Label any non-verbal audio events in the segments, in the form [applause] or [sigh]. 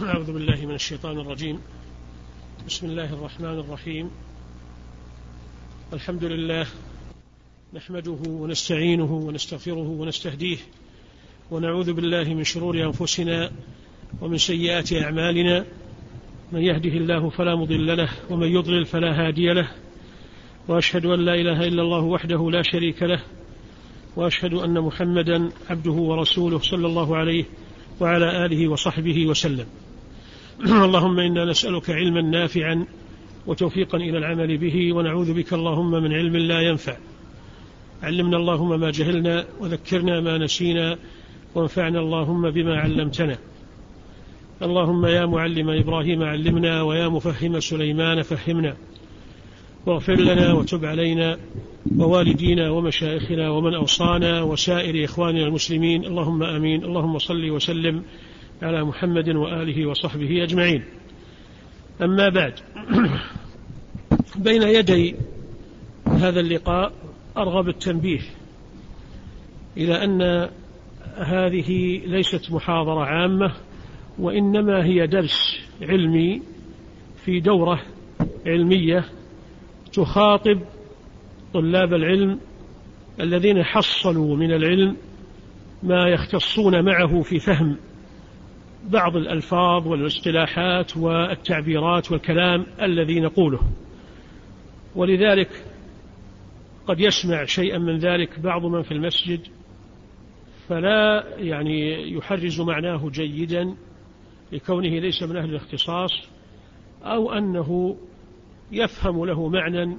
أعوذ بالله من الشيطان الرجيم. بسم الله الرحمن الرحيم. الحمد لله نحمده ونستعينه ونستغفره ونستهديه ونعوذ بالله من شرور أنفسنا ومن سيئات أعمالنا. من يهده الله فلا مضل له ومن يضلل فلا هادي له. وأشهد أن لا إله إلا الله وحده لا شريك له. وأشهد أن محمدا عبده ورسوله صلى الله عليه وعلى آله وصحبه وسلم. [clears throat] اللهم إنا نسألك علما نافعا وتوفيقا إلى العمل به ونعوذ بك اللهم من علم لا ينفع. علمنا اللهم ما جهلنا وذكرنا ما نسينا وانفعنا اللهم بما علمتنا. اللهم يا معلم إبراهيم علمنا ويا مفهم سليمان فهمنا. واغفر لنا وتب علينا ووالدينا ومشايخنا ومن أوصانا وسائر إخواننا المسلمين. اللهم آمين. اللهم صل وسلم على محمد وآله وصحبه أجمعين. أما بعد [clears throat] بين يدي هذا اللقاء أرغب التنبيه إلى أن هذه ليست محاضرة عامة وإنما هي درس علمي في دورة علمية تخاطب طلاب العلم الذين حصلوا من العلم ما يختصون معه في فهم بعض الألفاظ والاصطلاحات والتعبيرات والكلام الذي نقوله. ولذلك قد يسمع شيئا من ذلك بعض من في المسجد فلا يعني يحرز معناه جيدا لكونه ليس من أهل الاختصاص أو أنه يفهم له معنى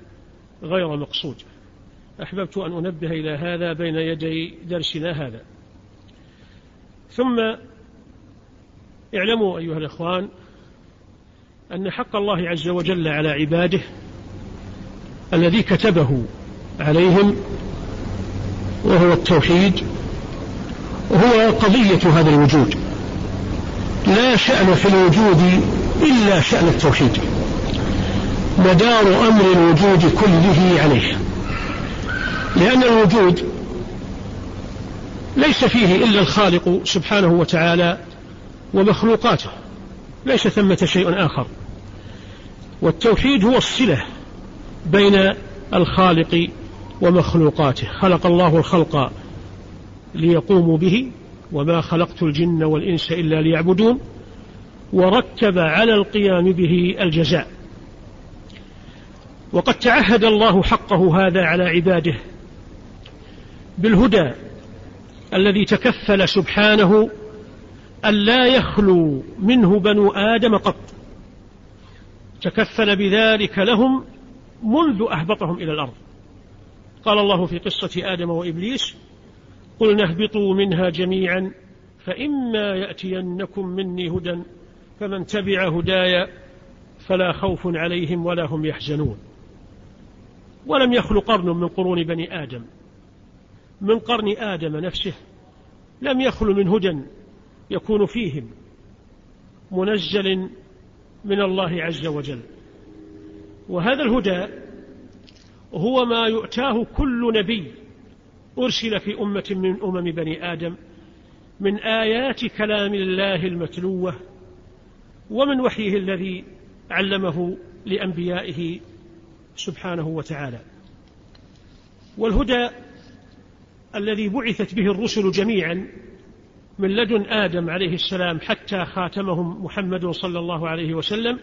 غير مقصود. أحببت أن أنبه إلى هذا بين يدي درسنا هذا. ثم اعلموا أيها الإخوان أن حق الله عز وجل على عباده الذي كتبه عليهم وهو التوحيد هو قضية هذا الوجود. لا شأن في الوجود إلا شأن التوحيد. مدار أمر الوجود كله عليه. لأن الوجود ليس فيه إلا الخالق سبحانه وتعالى ومخلوقاته. ليس ثمة شيء آخر. والتوحيد هو الصلة بين الخالق ومخلوقاته. خلق الله الخلق ليقوموا به وما خلقت الجن والإنس إلا ليعبدون ورتب على القيام به الجزاء. وقد تعهد الله حقه هذا على عباده بالهدى الذي تكفل سبحانه أن لا يخلو منه بنو آدم قط. تكفل بذلك لهم منذ أهبطهم إلى الأرض. قال الله في قصة آدم وإبليس قلنا اهبطوا منها جميعا فإما يأتينكم مني هدى فمن تبع هداي فلا خوف عليهم ولا هم يحزنون. ولم يخل قرن من قرون بني آدم. من قرن آدم نفسه لم يخل من هدى يكون فيهم منزل من الله عز وجل. وهذا الهدى هو ما يؤتاه كل نبي أرسل في أمة من أمم بني آدم من آيات كلام الله المتلوة ومن وحيه الذي علمه لأنبيائه سبحانه وتعالى. والهدى الذي بعثت به الرسل جميعا من لدن آدم عليه السلام حتى خاتمهم محمد صلى الله عليه وسلم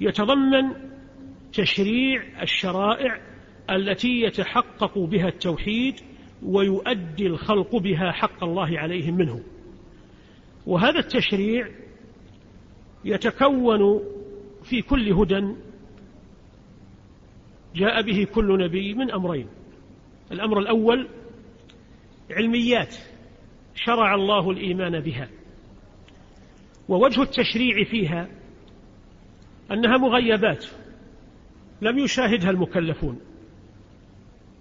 يتضمن تشريع الشرائع التي يتحقق بها التوحيد ويؤدي الخلق بها حق الله عليهم منه. وهذا التشريع يتكون في كل هدى جاء به كل نبي من أمرين. الأمر الأول علميات شرع الله الإيمان بها. ووجه التشريع فيها أنها مغيبات لم يشاهدها المكلفون.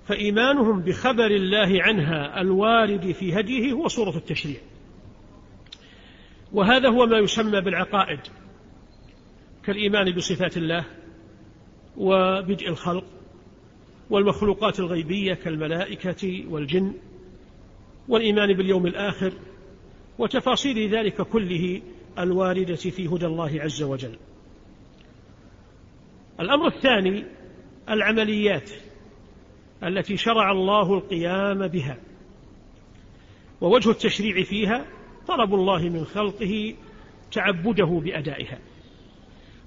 فإيمانهم بخبر الله عنها الوارد في هديه هو صورة التشريع. وهذا هو ما يسمى بالعقائد كالإيمان بصفات الله وبدء الخلق والمخلوقات الغيبية كالملائكة والجن والإيمان باليوم الآخر وتفاصيل ذلك كله الواردة في هدى الله عز وجل. الأمر الثاني العمليات التي شرع الله القيام بها ووجه التشريع فيها طلب الله من خلقه تعبده بأدائها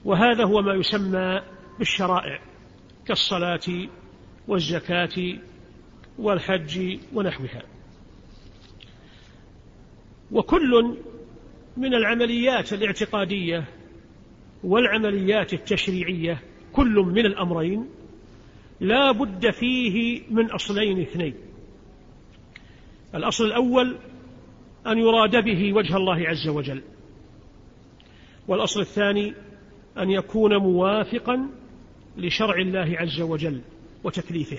وهذا هو ما يسمى بالشرائع كالصلاة والزكاة والحج ونحوها. وكل من العمليات الاعتقادية والعمليات التشريعية كل من الأمرين لا بد فيه من أصلين اثنين. الأصل الأول أن يراد به وجه الله عز وجل. والأصل الثاني أن يكون موافقا لشرع الله عز وجل وتكليفه.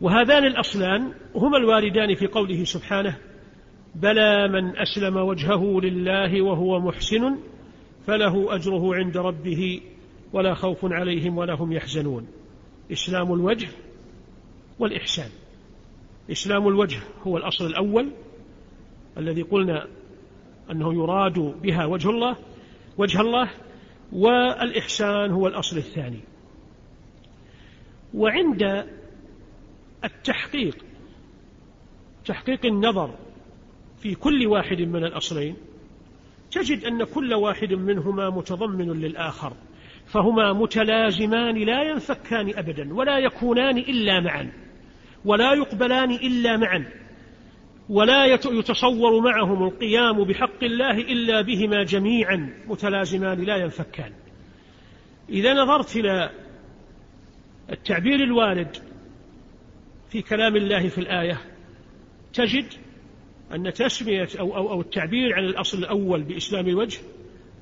وهذان الأصلان هما الواردان في قوله سبحانه بلى من أسلم وجهه لله وهو محسن فله أجره عند ربه ولا خوف عليهم ولا هم يحزنون. إسلام الوجه والإحسان. إسلام الوجه هو الأصل الأول الذي قلنا أنه يراد بها وجه الله وجه الله والإحسان هو الأصل الثاني. وعند التحقيق تحقيق النظر في كل واحد من الأصلين تجد أن كل واحد منهما متضمن للآخر فهما متلازمان لا ينفكان أبدا ولا يكونان إلا معا ولا يقبلان إلا معا. ولا يتصور معهم القيام بحق الله إلا بهما جميعا متلازمان لا ينفكان. إذا نظرت إلى التعبير الوارد في كلام الله في الآية تجد أن تسمية أو, أو, أو التعبير عن الأصل الأول بإسلام الوجه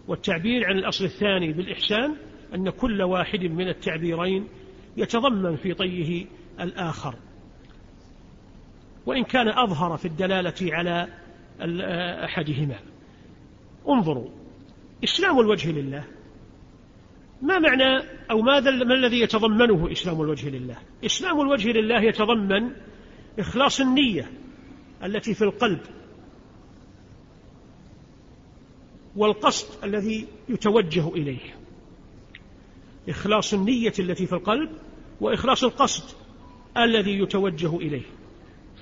والتعبير عن الأصل الثاني بالإحسان أن كل واحد من التعبيرين يتضمن في طيه الآخر. وإن كان أظهر في الدلالة على أحدهما. انظروا إسلام الوجه لله. ما معنى أو ماذا ما الذي يتضمنه إسلام الوجه لله؟ إسلام الوجه لله يتضمن إخلاص النية التي في القلب والقصد الذي يتوجه إليه. إخلاص النية التي في القلب وإخلاص القصد الذي يتوجه إليه.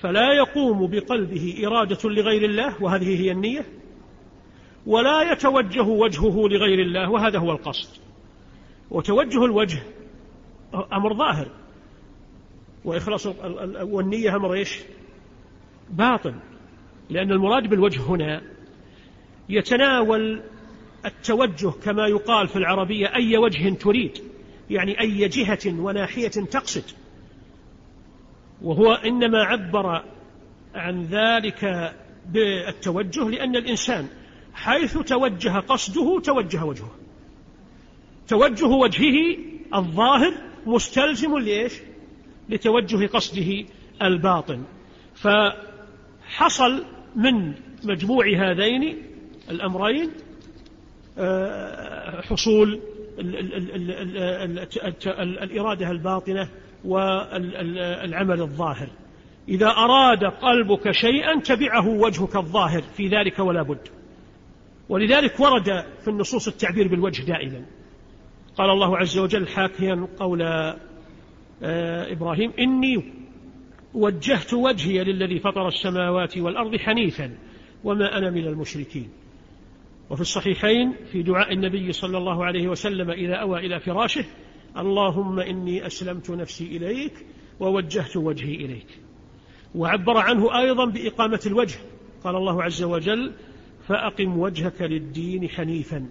فلا يقوم بقلبه إرادة لغير الله وهذه هي النية ولا يتوجه وجهه لغير الله وهذا هو القصد. وتوجه الوجه أمر ظاهر. وإخلاص والنية أمر إيش؟ باطن. لأن المراد بالوجه هنا يتناول التوجه كما يقال في العربية أي وجه تريد يعني أي جهة وناحية تقصد. وهو إنما عبر عن ذلك بالتوجه لأن الإنسان حيث توجه قصده توجه وجهه توجه وجهه الظاهر مستلزم لإيش لتوجه قصده الباطن فحصل من مجموع هذين الأمرين آه، حصول الإرادة الباطنة والعمل الظاهر. إذا أراد قلبك شيئا تبعه وجهك الظاهر في ذلك ولا بد. ولذلك ورد في النصوص التعبير بالوجه دائما. قال الله عز وجل حاكيا قول آه، إبراهيم إني وجهت وجهي للذي فطر السماوات والأرض حنيفا وما أنا من المشركين. وفي الصحيحين في دعاء النبي صلى الله عليه وسلم إذا أوى إلى فراشه اللهم إني أسلمت نفسي إليك ووجهت وجهي إليك. وعبر عنه أيضا بإقامة الوجه. قال الله عز وجل فأقم وجهك للدين حنيفا.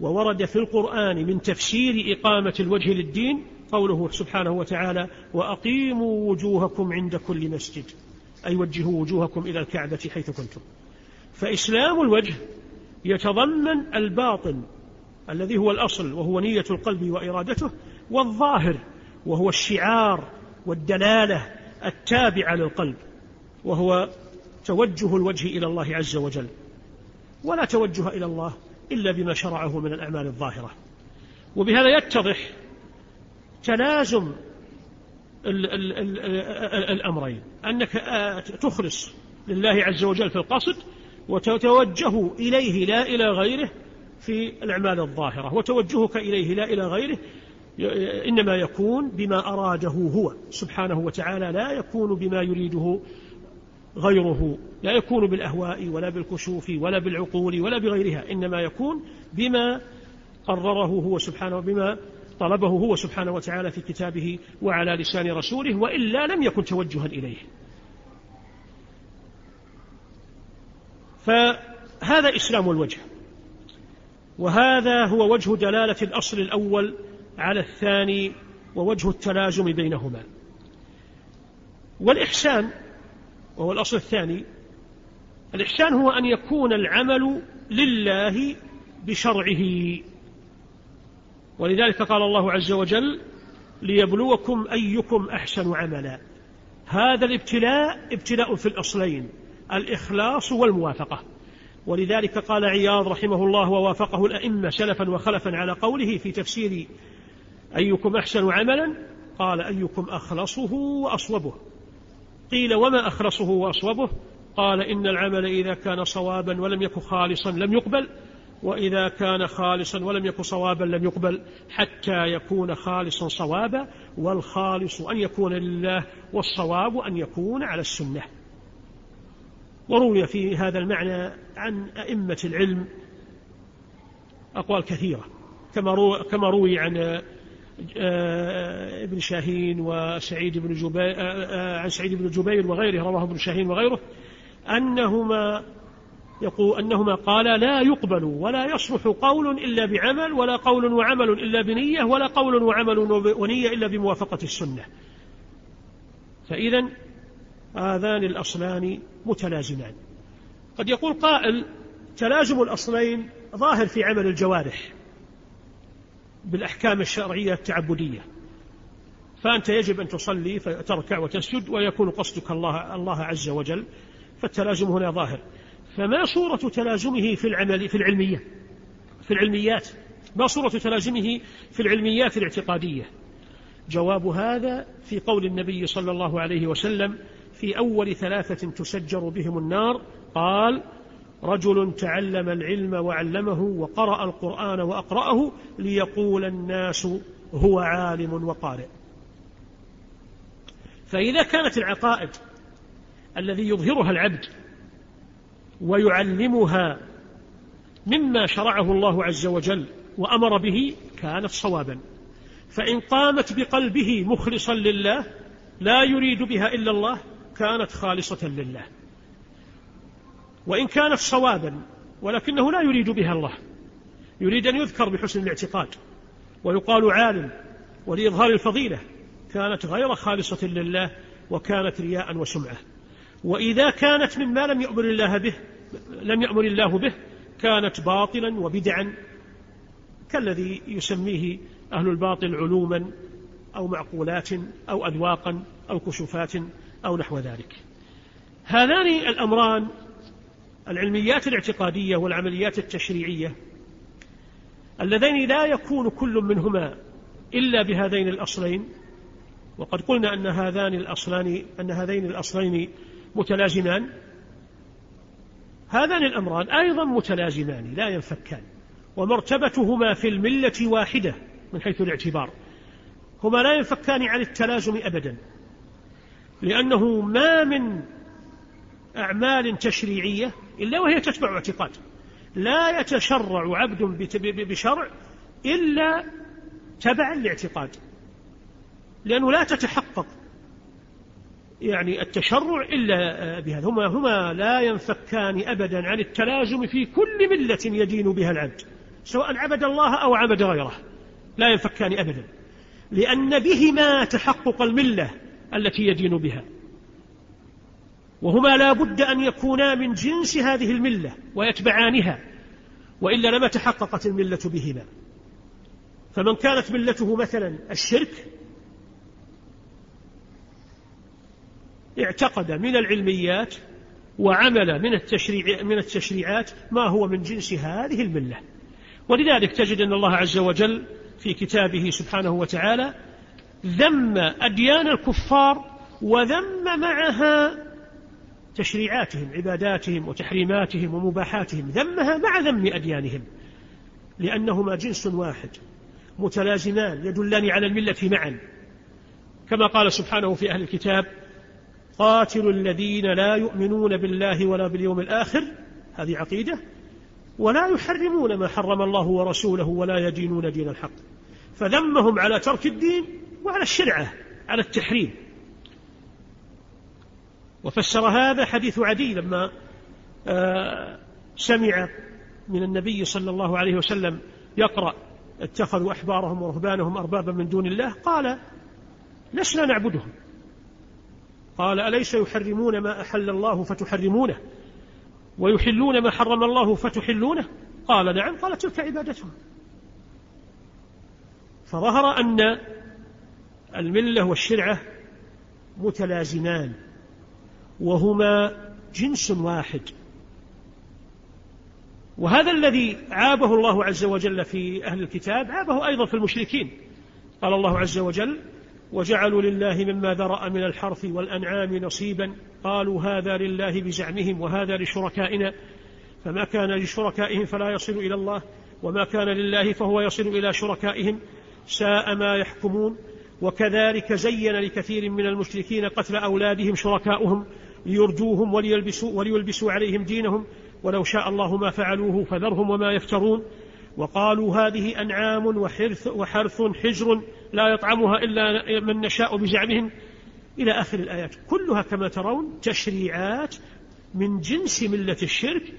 وورد في القرآن من تفسير إقامة الوجه للدين قوله سبحانه وتعالى وأقيموا وجوهكم عند كل مسجد. أي وجهوا وجوهكم إلى الكعبة حيث كنتم. فإسلام الوجه يتضمن الباطن الذي هو الأصل وهو نية القلب وإرادته والظاهر وهو الشعار والدلالة التابعة للقلب وهو توجه الوجه إلى الله عز وجل. ولا توجه إلى الله إلا بما شرعه من الأعمال الظاهرة. وبهذا يتضح تلازم الأمرين أنك تخلص لله عز وجل في القصد وتتوجه إليه لا إلى غيره في الأعمال الظاهرة وتوجهك إليه لا إلى غيره إنما يكون بما أراده هو. سبحانه وتعالى لا يكون بما يريده غيره لا يكون بالأهواء ولا بالكشوف ولا بالعقول ولا بغيرها إنما يكون بما قرره هو سبحانه بما طلبه هو سبحانه وتعالى في كتابه وعلى لسان رسوله وإلا لم يكن توجها إليه. فهذا إسلام الوجه. وهذا هو وجه دلالة الأصل الأول على الثاني ووجه التلازم بينهما. والإحسان وهو الأصل الثاني الإحسان هو أن يكون العمل لله بشرعه. ولذلك قال الله عز وجل ليبلوكم أيكم أحسن عملا. هذا الابتلاء ابتلاء في الأصلين الإخلاص والموافقة. ولذلك قال عياض رحمه الله ووافقه الأئمة سلفا وخلفا على قوله في تفسير أيكم أحسن عملا؟ قال أيكم أخلصه وأصوبه. قيل وما أخلصه وأصوبه؟ قال إن العمل إذا كان صوابا ولم يكن خالصا لم يقبل وإذا كان خالصا ولم يكن صوابا لم يقبل حتى يكون خالصا صوابا والخالص أن يكون لله والصواب أن يكون على السنة. وروي في هذا المعنى عن أئمة العلم أقوال كثيرة كما روي عن آه، ابن شاهين وسعيد بن جبير آه، آه، عن سعيد بن جبير وغيره رواه ابن شاهين وغيره أنهما يقول أنهما قالا لا يقبل ولا يصلح قول إلا بعمل ولا قول وعمل إلا بنية ولا قول وعمل ونية إلا بموافقة السنة. فإذا هذان الأصلان متلازمان. قد يقول قائل تلازم الأصلين ظاهر في عمل الجوارح بالأحكام الشرعية التعبدية. فأنت يجب أن تصلي فتركع وتسجد ويكون قصدك الله, الله عز وجل فالتلازم هنا ظاهر. فما صورة تلازمه في العمل في العلمية؟ في العلميات. ما صورة تلازمه في العلميات الاعتقادية؟ جواب هذا في قول النبي صلى الله عليه وسلم في أول ثلاثة تسجر بهم النار قال رجل تعلم العلم وعلمه وقرأ القرآن وأقرأه ليقول الناس هو عالم وقارئ. فإذا كانت العقائد الذي يظهرها العبد ويعلمها مما شرعه الله عز وجل وأمر به كانت صوابا. فإن قامت بقلبه مخلصا لله لا يريد بها إلا الله كانت خالصة لله. وإن كانت صوابا ولكنه لا يريد بها الله. يريد أن يذكر بحسن الاعتقاد. ويقال عالم ولإظهار الفضيلة كانت غير خالصة لله وكانت رياء وسمعة. وإذا كانت مما لم يأمر الله به لم يأمر الله به كانت باطلا وبدعا. كالذي يسميه أهل الباطل علوما أو معقولات أو أذواقا أو كشوفات أو نحو ذلك. هذان الأمران العلميات الاعتقادية والعمليات التشريعية اللذين لا يكون كل منهما إلا بهذين الأصلين وقد قلنا أن هذان الأصلان أن هذين الأصلين متلازمان. هذان الأمران أيضا متلازمان لا ينفكان ومرتبتهما في الملة واحدة من حيث الاعتبار. هما لا ينفكان عن التلازم أبدا لأنه ما من أعمال تشريعية إلا وهي تتبع اعتقاد. لا يتشرع عبد بشرع إلا تبعا لاعتقاد. لأنه لا تتحقق يعني التشرع إلا بهذا. هما, هما لا ينفكان أبدا عن التلازم في كل ملة يدين بها العبد سواء عبد الله أو عبد غيره. لا ينفكان أبدا. لأن بهما تحقق الملة التي يدين بها. وهما لا بد أن يكونا من جنس هذه الملة ويتبعانها وإلا لما تحققت الملة بهما. فمن كانت ملته مثلا الشرك اعتقد من العلميات وعمل من التشريع من التشريعات ما هو من جنس هذه الملة. ولذلك تجد أن الله عز وجل في كتابه سبحانه وتعالى ذم أديان الكفار وذم معها تشريعاتهم عباداتهم وتحريماتهم ومباحاتهم ذمها مع ذم أديانهم لأنهما جنس واحد متلازمان يدلان على الملة معا. كما قال سبحانه في أهل الكتاب قاتلوا الذين لا يؤمنون بالله ولا باليوم الآخر هذه عقيدة ولا يحرمون ما حرم الله ورسوله ولا يدينون دين الحق فذمهم على ترك الدين وعلى الشرعة على التحريم. وفسر هذا حديث عدي لما آه، سمع من النبي صلى الله عليه وسلم يقرأ اتخذوا أحبارهم ورهبانهم أربابا من دون الله قال لسنا نعبدهم. قال أليس يحرمون ما أحل الله فتحرمونه؟ ويحلون ما حرم الله فتحلونه؟ قال نعم. قال تلك عبادتهم. فظهر أن الملة والشرعة متلازمان. وهما جنس واحد. وهذا الذي عابه الله عز وجل في أهل الكتاب عابه أيضا في المشركين. قال الله عز وجل وجعلوا لله مما ذرأ من الحرث والأنعام نصيبا. قالوا هذا لله بزعمهم وهذا لشركائنا. فما كان لشركائهم فلا يصل إلى الله وما كان لله فهو يصل إلى شركائهم. ساء ما يحكمون وكذلك زين لكثير من المشركين قتل أولادهم شركاؤهم ليرجوهم وليلبسوا, وليلبسوا عليهم دينهم. ولو شاء الله ما فعلوه فذرهم وما يفترون. وقالوا هذه أنعام وحرث, وحرث حجر لا يطعمها إلا من نشاء بزعمهم. إلى آخر الآيات. كلها كما ترون تشريعات من جنس ملة الشرك.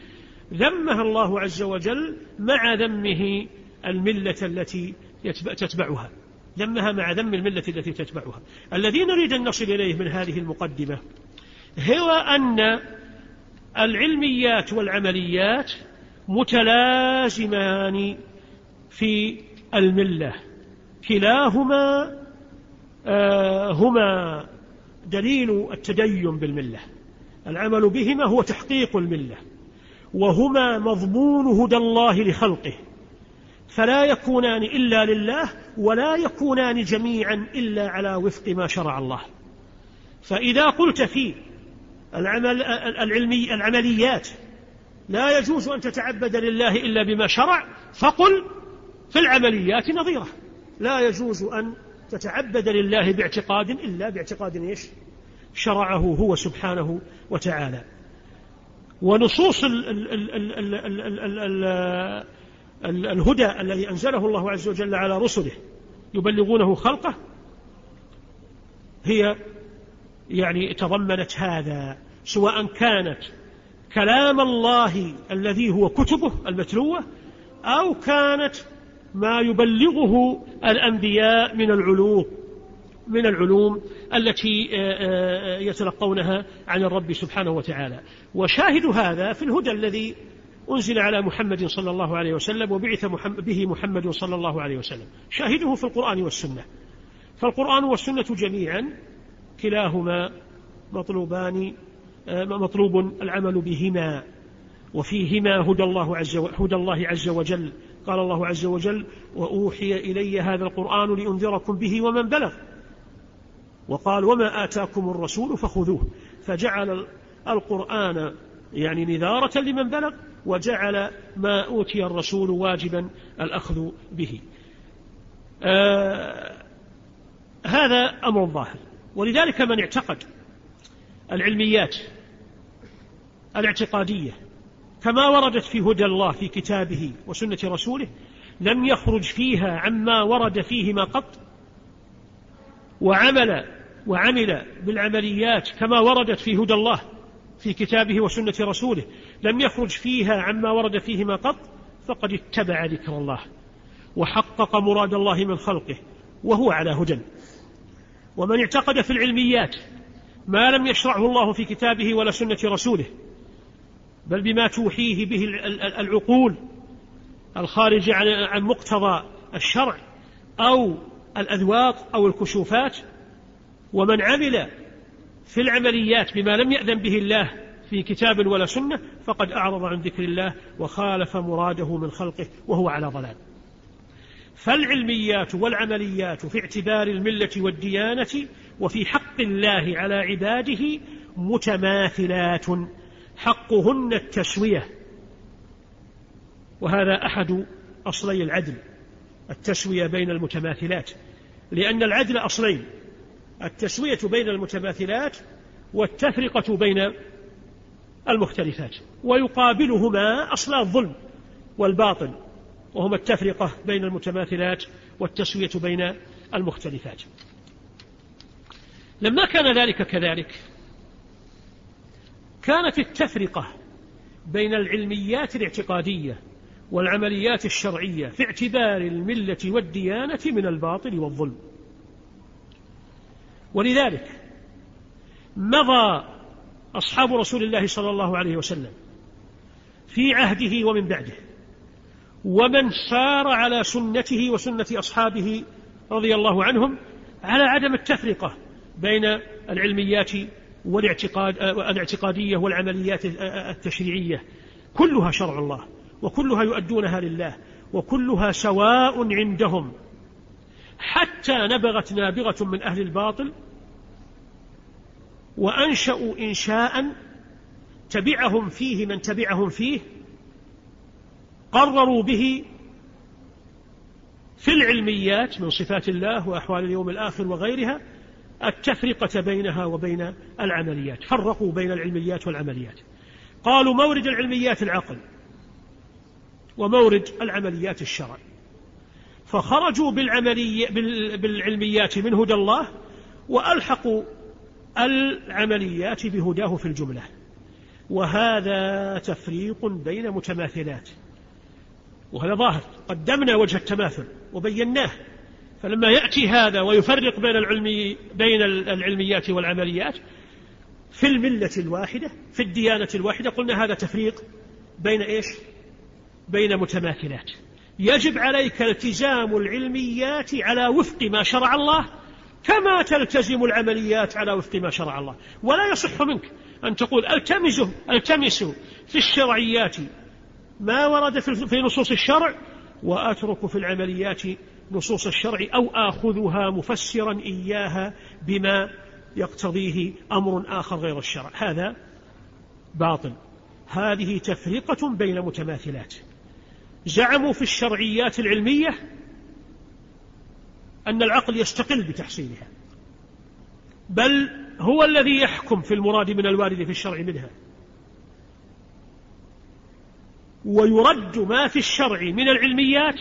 ذمها الله عز وجل مع ذمه الملة التي تتبعها. ذمها مع ذم الملة التي تتبعها. الذي نريد أن نصل إليه من هذه المقدمة هو أن العلميات والعمليات متلازمان في الملة. كلاهما آه هما دليل التدين بالملة. العمل بهما هو تحقيق الملة وهما مضمون هدى الله لخلقه. فلا يكونان إلا لله ولا يكونان جميعا إلا على وفق ما شرع الله. فإذا قلت في العمل العلمي العمليات لا يجوز أن تتعبد لله إلا بما شرع فقل في العمليات نظيرة. لا يجوز أن تتعبد لله باعتقاد إلا باعتقاد إيش؟ شرعه هو سبحانه وتعالى. ونصوص الـ الـ الـ الـ الـ الهدى الذي أنزله الله عز وجل على رسله يبلغونه خلقه هي يعني تضمنت هذا سواء كانت كلام الله الذي هو كتبه المتلوة أو كانت ما يبلغه الأنبياء من العلوم من العلوم التي آه، آه، يتلقونها عن الرب سبحانه وتعالى. وشاهد هذا في الهدى الذي أنزل على محمد صلى الله عليه وسلم وبعث به محمد صلى الله عليه وسلم. شاهده في القرآن والسنة. فالقرآن والسنة جميعا كلاهما مطلوبان آه، مطلوب العمل بهما. وفيهما هدى الله عز هدى الله عز وجل. قال الله عز وجل وأوحي إلي هذا القرآن لأنذركم به ومن بلغ. وقال وما آتاكم الرسول فخذوه. فجعل القرآن يعني نذارة لمن بلغ. وجعل ما أوتي الرسول واجبا الأخذ به. آه هذا أمر ظاهر. ولذلك من اعتقد العلميات الاعتقادية كما وردت في هدى الله في كتابه وسنة رسوله لم يخرج فيها عما ورد فيهما قط وعمل وعمل بالعمليات كما وردت في هدى الله في كتابه وسنة رسوله لم يخرج فيها عما ورد فيهما قط فقد اتبع ذكر الله وحقق مراد الله من خلقه وهو على هدى. ومن اعتقد في العلميات ما لم يشرعه الله في كتابه ولا سنة رسوله بل بما توحيه به العقول الخارجة عن مقتضى الشرع أو الأذواق أو الكشوفات ومن عمل في العمليات بما لم يأذن به الله في كتاب ولا سنة فقد أعرض عن ذكر الله وخالف مراده من خلقه وهو على ضلال. فالعلميات والعمليات في اعتبار الملة والديانة وفي حق الله على عباده متماثلات حقهن التسوية. وهذا أحد أصلي العدل التسوية بين المتماثلات. لأن العدل أصلين التسوية بين المتماثلات والتفرقة بين المختلفات ويقابلهما أصل الظلم والباطل وهما التفرقة بين المتماثلات والتسوية بين المختلفات. لما كان ذلك كذلك كانت التفرقة بين العلميات الاعتقادية والعمليات الشرعية في اعتبار الملة والديانة من الباطل والظلم. ولذلك مضى أصحاب رسول الله صلى الله عليه وسلم في عهده ومن بعده ومن سار على سنته وسنة أصحابه رضي الله عنهم على عدم التفرقة بين العلميات والاعتقاد الاعتقادية والعمليات التشريعية. كلها شرع الله وكلها يؤدونها لله وكلها سواء عندهم. حتى نبغت نابغة من أهل الباطل وأنشأوا إنشاء تبعهم فيه من تبعهم فيه قرروا به في العلميات من صفات الله وأحوال اليوم الآخر وغيرها التفرقة بينها وبين العمليات فرقوا بين العلميات والعمليات. قالوا مورد العلميات العقل ومورد العمليات الشرع. فخرجوا بالعملي بالعلميات من هدى الله وألحقوا العمليات بهداه في الجملة. وهذا تفريق بين متماثلات. وهذا ظاهر. قدمنا وجه التماثل وبيناه. فلما يأتي هذا ويفرق بين العلمي بين العلميات والعمليات في الملة الواحدة في الديانة الواحدة قلنا هذا تفريق بين إيش؟ بين متماثلات. يجب عليك التزام العلميات على وفق ما شرع الله كما تلتزم العمليات على وفق ما شرع الله. ولا يصح منك أن تقول التمسه التمس في الشرعيات ما ورد في نصوص الشرع وأترك في العمليات نصوص الشرع أو آخذها مفسرا إياها بما يقتضيه أمر آخر غير الشرع. هذا باطل. هذه تفرقة بين متماثلات. زعموا في الشرعيات العلمية أن العقل يستقل بتحصيلها بل هو الذي يحكم في المراد من الوارد في الشرع منها. ويرد ما في الشرع من العلميات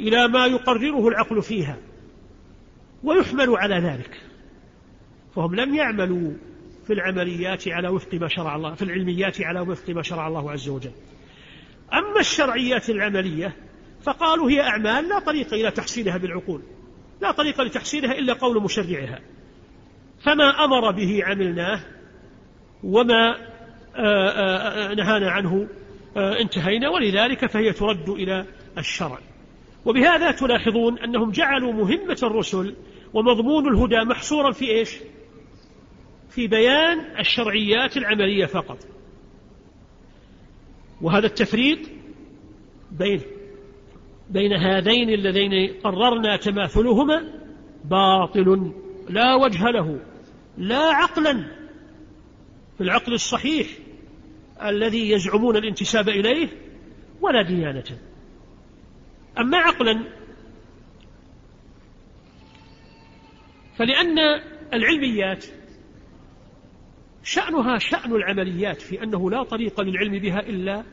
إلى ما يقرره العقل فيها. ويحمل على ذلك. فهم لم يعملوا في العمليات على وفق ما شرع الله في العلميات على وفق ما شرع الله عز وجل. أما الشرعيات العملية فقالوا هي أعمال لا طريق إلى تحصيلها بالعقول. لا طريق لتحصيلها إلا قول مشرعها. فما أمر به عملناه وما آه، آه، آه، نهانا عنه انتهينا ولذلك فهي ترد إلى الشرع. وبهذا تلاحظون أنهم جعلوا مهمة الرسل ومضمون الهدى محصورا في إيش؟ في بيان الشرعيات العملية فقط. وهذا التفريق بين بين هذين اللذين قررنا تماثلهما باطل لا وجه له لا عقلا في العقل الصحيح الذي يزعمون الانتساب إليه ولا ديانة. أما عقلا فلأن العلميات شأنها شأن العمليات في أنه لا طريق للعلم بها إلا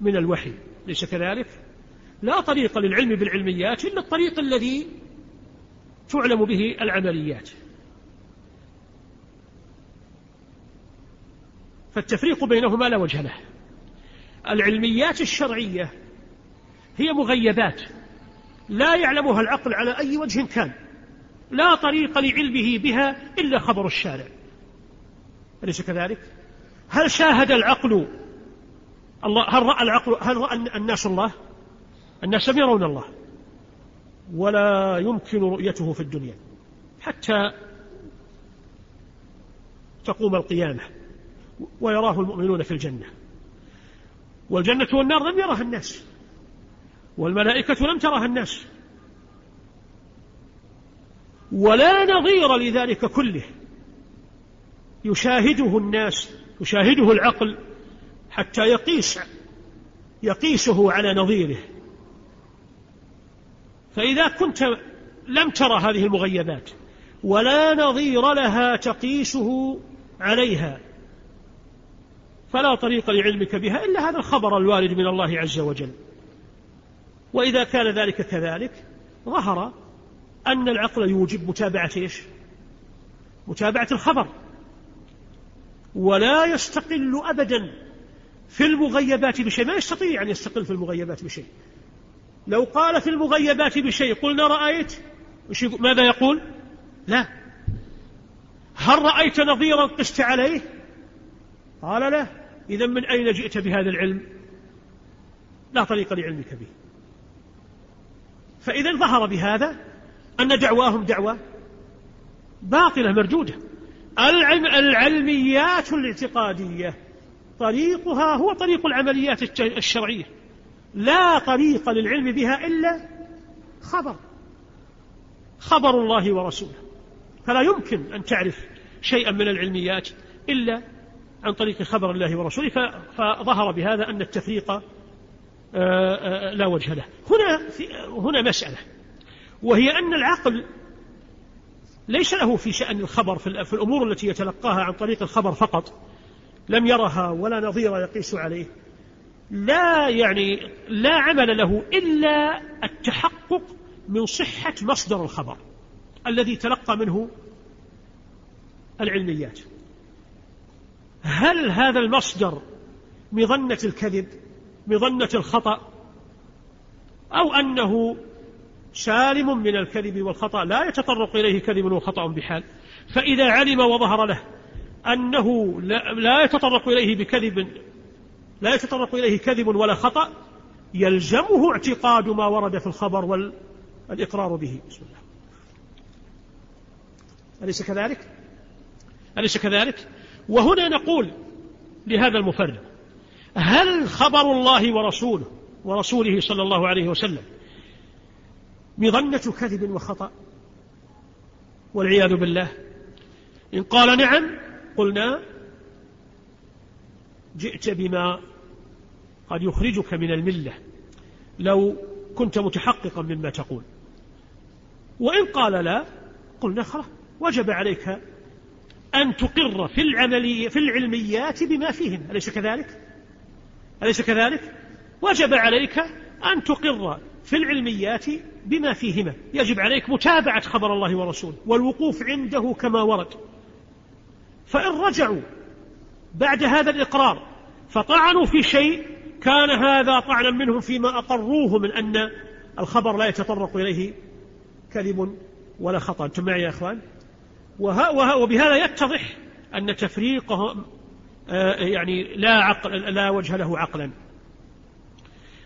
من الوحي ليس كذلك؟ لا طريق للعلم بالعلميات إلا الطريق الذي تعلم به العمليات. فالتفريق بينهما لا وجه له. العلميات الشرعية هي مغيبات. لا يعلمها العقل على أي وجه كان. لا طريق لعلمه بها إلا خبر الشارع. أليس كذلك؟ هل شاهد العقل الله هل رأى العقل هل رأى الناس الله؟ الناس لم يرون الله ولا يمكن رؤيته في الدنيا. حتى تقوم القيامة ويراه المؤمنون في الجنة. والجنة والنار لم يرها الناس والملائكة لم ترها الناس. ولا نظير لذلك كله. يشاهده الناس يشاهده العقل حتى يقيس يقيسه على نظيره. فإذا كنت لم ترى هذه المغيبات ولا نظير لها تقيسه عليها فلا طريق لعلمك بها إلا هذا الخبر الوارد من الله عز وجل. وإذا كان ذلك كذلك ظهر أن العقل يوجب متابعة إيش؟ متابعة الخبر. ولا يستقل أبدا في المغيبات بشيء ما يستطيع أن يستقل في المغيبات بشيء. لو قال في المغيبات بشيء قلنا رأيت؟ ماذا يقول؟ لا. هل رأيت نظيرا قست عليه؟ قال لا. إذا من أين جئت بهذا العلم؟ لا طريق لعلمك به فإذا ظهر بهذا أن دعواهم دعوة باطلة مردودة. العلم العلميات الاعتقادية طريقها هو طريق العمليات الشرعية. لا طريق للعلم بها إلا خبر. خبر الله ورسوله. فلا يمكن أن تعرف شيئا من العلميات إلا عن طريق خبر الله ورسوله. فظهر بهذا أن التفريق آه، آه، لا وجه له. هنا هنا مسألة وهي أن العقل ليس له في شأن الخبر في الأمور التي يتلقاها عن طريق الخبر فقط. لم يرها ولا نظير يقيس عليه. لا يعني لا عمل له إلا التحقق من صحة مصدر الخبر الذي تلقى منه العلميات. هل هذا المصدر مظنة الكذب مظنة الخطأ أو أنه سالم من الكذب والخطأ؟ لا يتطرق إليه كذب وخطأ بحال. فإذا علم وظهر له أنه لا يتطرق إليه بكذب لا يتطرق إليه كذب ولا خطأ يلزمه اعتقاد ما ورد في الخبر والإقرار به بسم الله أليس كذلك؟ أليس كذلك؟ وهنا نقول لهذا المفرد هل خبر الله ورسوله ورسوله صلى الله عليه وسلم مظنة كذب وخطأ والعياذ بالله إن قال نعم قلنا جئت بما قد يخرجك من الملة لو كنت متحققا مما تقول. وإن قال لا قلنا خلاص وجب عليك أن تقر في العملية في العلميات بما فيهن. أليس كذلك؟ أليس كذلك؟ وجب عليك أن تقر في العلميات بما فيهما. يجب عليك متابعة خبر الله ورسوله والوقوف عنده كما ورد. فإن رجعوا بعد هذا الإقرار فطعنوا في شيء كان هذا طعنا منهم فيما أقروه من أن الخبر لا يتطرق إليه كذب ولا خطأ. أنتم معي يا أخوان؟ وها وها وبهذا يتضح أن تفريقهم آه، يعني لا عقل لا وجه له عقلا.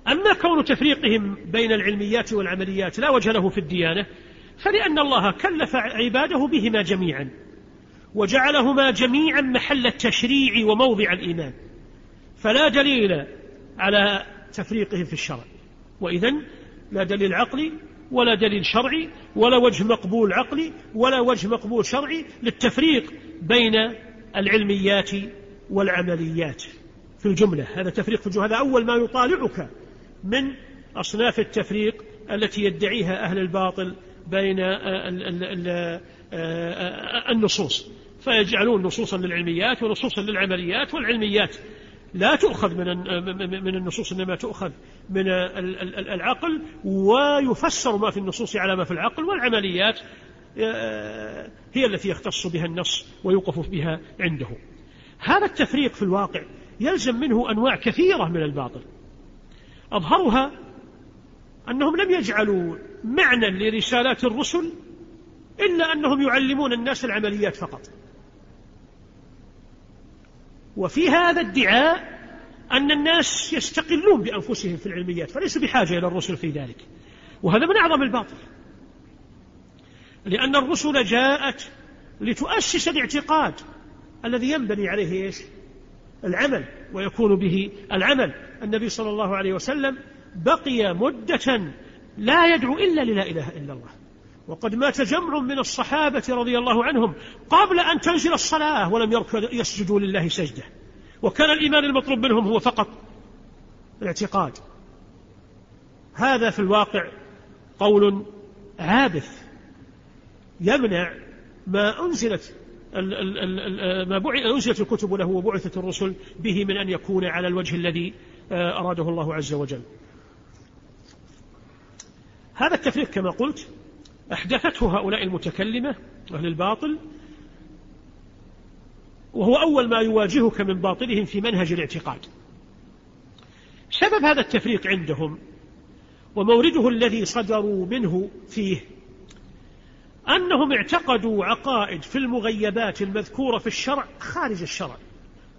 أما كون تفريقهم بين العلميات والعمليات لا وجه له في الديانة فلأن الله كلف عباده بهما جميعا وجعلهما جميعا محل التشريع وموضع الإيمان. فلا دليل على تفريقهم في الشرع. وإذا لا دليل عقلي ولا دليل شرعي ولا وجه مقبول عقلي ولا وجه مقبول شرعي للتفريق بين العلميات والعمليات. في الجملة هذا تفريق في الجملة هذا أول ما يطالعك من أصناف التفريق التي يدعيها أهل الباطل بين النصوص. فيجعلون نصوصا للعلميات ونصوصا للعمليات والعلميات لا تؤخذ من من النصوص إنما تؤخذ من العقل ويفسر ما في النصوص على ما في العقل والعمليات آه، هي التي يختص بها النص ويوقف بها عنده. هذا التفريق في الواقع يلزم منه أنواع كثيرة من الباطل. أظهرها أنهم لم يجعلوا معنى لرسالات الرسل إلا أنهم يعلمون الناس العمليات فقط. وفي هذا ادعاء أن الناس يستقلون بأنفسهم في العلميات فليسوا بحاجة إلى الرسل في ذلك. وهذا من أعظم الباطل. لأن الرسل جاءت لتؤسس الاعتقاد الذي ينبني عليه إيش؟ العمل ويكون به العمل. النبي صلى الله عليه وسلم بقي مدة لا يدعو إلا للا إله إلا الله. وقد مات جمع من الصحابة رضي الله عنهم قبل أن تنزل الصلاة ولم يسجدوا لله سجدة. وكان الإيمان المطلوب منهم هو فقط الاعتقاد. هذا في الواقع قول عابث يمنع ما أنزلت ما أنزلت الكتب له وبعثت الرسل به من أن يكون على الوجه الذي آه، أراده الله عز وجل. هذا التفريق كما قلت أحدثته هؤلاء المتكلمة أهل الباطل وهو أول ما يواجهك من باطلهم في منهج الاعتقاد. سبب هذا التفريق عندهم ومورده الذي صدروا منه فيه أنهم اعتقدوا عقائد في المغيبات المذكورة في الشرع خارج الشرع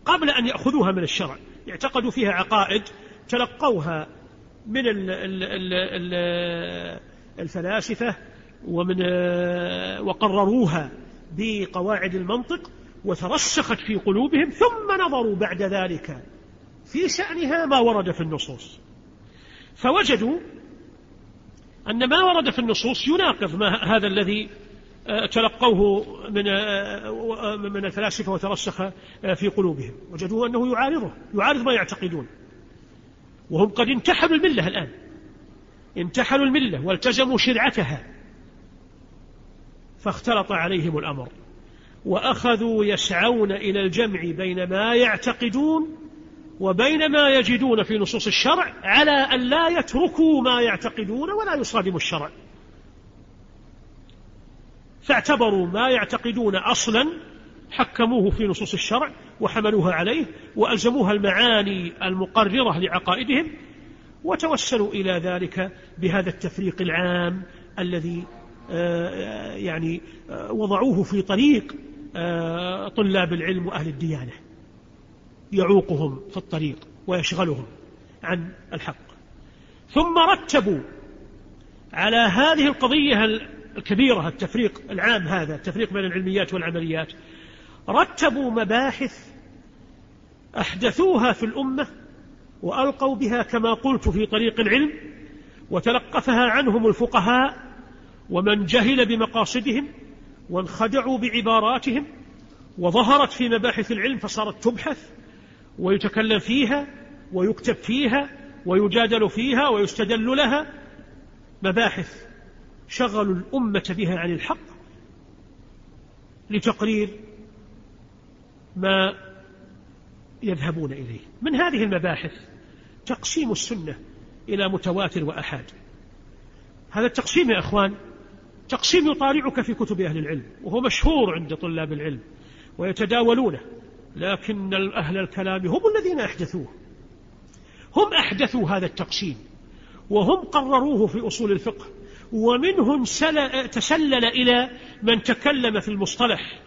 قبل أن يأخذوها من الشرع. اعتقدوا فيها عقائد تلقوها من الفلاسفة ومن وقرروها بقواعد المنطق وترسخت في قلوبهم ثم نظروا بعد ذلك في شأنها ما ورد في النصوص. فوجدوا أن ما ورد في النصوص يناقض ما هذا الذي آه، تلقوه من آه، من الفلاسفة وترسخ آه، في قلوبهم. وجدوا أنه يعارضه يعارض ما يعتقدون. وهم قد انتحلوا الملة الآن. انتحلوا الملة والتزموا شرعتها. فاختلط عليهم الأمر. وأخذوا يسعون إلى الجمع بين ما يعتقدون وبين ما يجدون في نصوص الشرع على أن لا يتركوا ما يعتقدون ولا يصادموا الشرع. فاعتبروا ما يعتقدون أصلا حكموه في نصوص الشرع وحملوها عليه وألزموها المعاني المقررة لعقائدهم وتوسلوا إلى ذلك بهذا التفريق العام الذي يعني آه، وضعوه في طريق آه، طلاب العلم وأهل الديانة. يعوقهم في الطريق ويشغلهم عن الحق. ثم رتبوا على هذه القضية الكبيرة التفريق العام هذا التفريق بين العلميات والعمليات. رتبوا مباحث أحدثوها في الأمة وألقوا بها كما قلت في طريق العلم وتلقفها عنهم الفقهاء ومن جهل بمقاصدهم وانخدعوا بعباراتهم وظهرت في مباحث العلم فصارت تبحث ويتكلم فيها ويكتب فيها ويجادل فيها ويستدل لها. مباحث شغلوا الأمة بها عن الحق لتقرير ما يذهبون إليه. من هذه المباحث تقسيم السنة إلى متواتر وأحاد. هذا التقسيم يا أخوان تقسيم يطالعك في كتب أهل العلم وهو مشهور عند طلاب العلم ويتداولونه لكن أهل الكلام هم الذين أحدثوه. هم أحدثوا هذا التقسيم وهم قرروه في أصول الفقه ومنهم تسلل إلى من تكلم في المصطلح.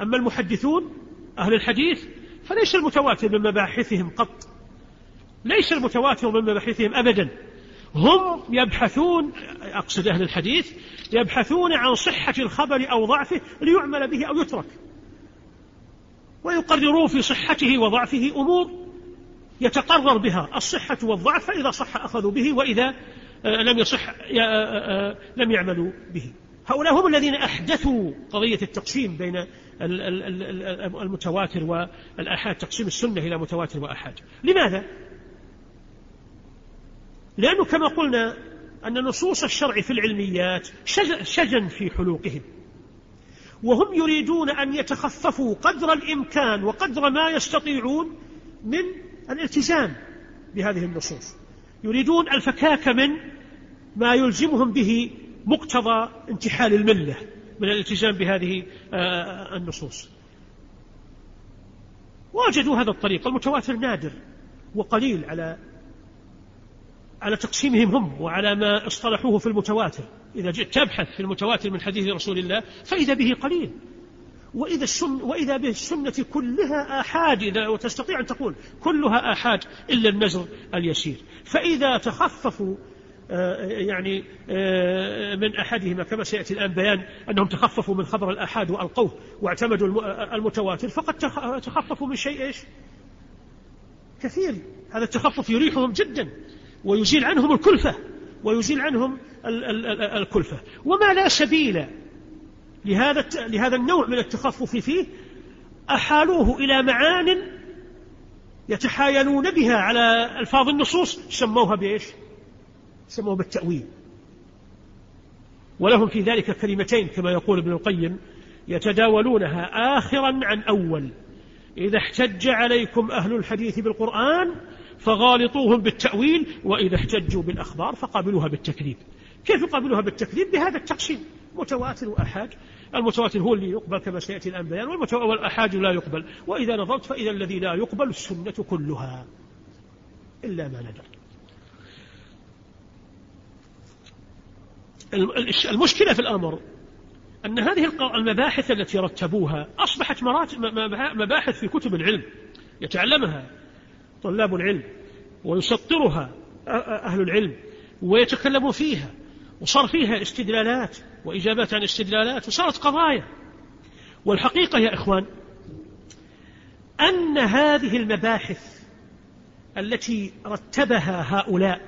أما المحدثون أهل الحديث فليس المتواتر من مباحثهم قط. ليس المتواتر من مباحثهم أبدا. هم يبحثون أقصد أهل الحديث يبحثون عن صحة الخبر أو ضعفه ليعمل به أو يترك. ويقررون في صحته وضعفه أمور يتقرر بها. الصحة والضعف فإذا صح أخذوا به وإذا آه، لم يصح آه، آه، لم يعملوا به. هؤلاء هم الذين أحدثوا قضية التقسيم بين المتواتر والآحاد تقسيم السنة إلى متواتر وآحاد. لماذا؟ لأنه كما قلنا أن نصوص الشرع في العلميات شجن في حلوقهم. وهم يريدون أن يتخففوا قدر الإمكان وقدر ما يستطيعون من الالتزام بهذه النصوص. يريدون الفكاك من ما يلزمهم به مقتضى انتحال الملة من الالتزام بهذه النصوص. وجدوا هذا الطريق. المتواتر نادر وقليل على على تقسيمهم هم وعلى ما اصطلحوه في المتواتر. إذا جئت تبحث في المتواتر من حديث رسول الله فإذا به قليل. وإذا, السن وإذا به السنة كلها آحاد إذا وتستطيع أن تقول كلها آحاد إلا النزر اليسير. فإذا تخففوا آه، يعني آه، من أحدهما كما سيأتي الآن بيان أنهم تخففوا من خبر الآحاد وألقوه واعتمدوا المتواتر فقد تخففوا من شيء إيش؟ كثير. هذا التخفف يريحهم جدا. ويزيل عنهم الكلفة ويزيل عنهم الكلفة. وما لا سبيل لهذا لهذا النوع من التخفف فيه أحالوه إلى معان يتحايلون بها على ألفاظ النصوص سموها بإيش؟ سموها بالتأويل. ولهم في ذلك كلمتين كما يقول ابن القيم يتداولونها آخرا عن أول. إذا احتج عليكم أهل الحديث بالقرآن فغالطوهم بالتأويل وإذا احتجوا بالأخبار فقابلوها بالتكذيب. كيف يقابلوها بالتكذيب؟ بهذا التقسيم. متواتر وأحاد المتواتر هو اللي يقبل كما سيأتي الآن بيان والأحاد لا يقبل. وإذا نظرت فإذا الذي لا يقبل السنة كلها. إلا ما ندر المشكلة في الأمر أن هذه المباحث التي رتبوها أصبحت مباحث في كتب العلم يتعلمها. طلاب العلم ويسطرها أهل العلم ويتكلموا فيها وصار فيها استدلالات وإجابات عن استدلالات وصارت قضايا. والحقيقة يا إخوان أن هذه المباحث التي رتبها هؤلاء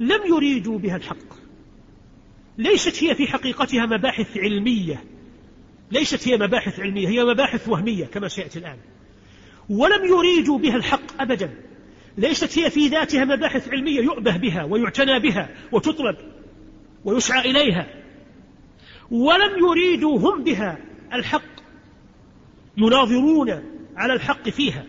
لم يريدوا بها الحق. ليست هي في حقيقتها مباحث علمية. ليست هي مباحث علمية هي مباحث وهمية كما سيأتي الآن. ولم يريدوا بها الحق أبدا. ليست هي في ذاتها مباحث علمية يؤبه بها ويعتنى بها وتطلب ويسعى إليها. ولم يريدوا هم بها الحق يناظرون على الحق فيها.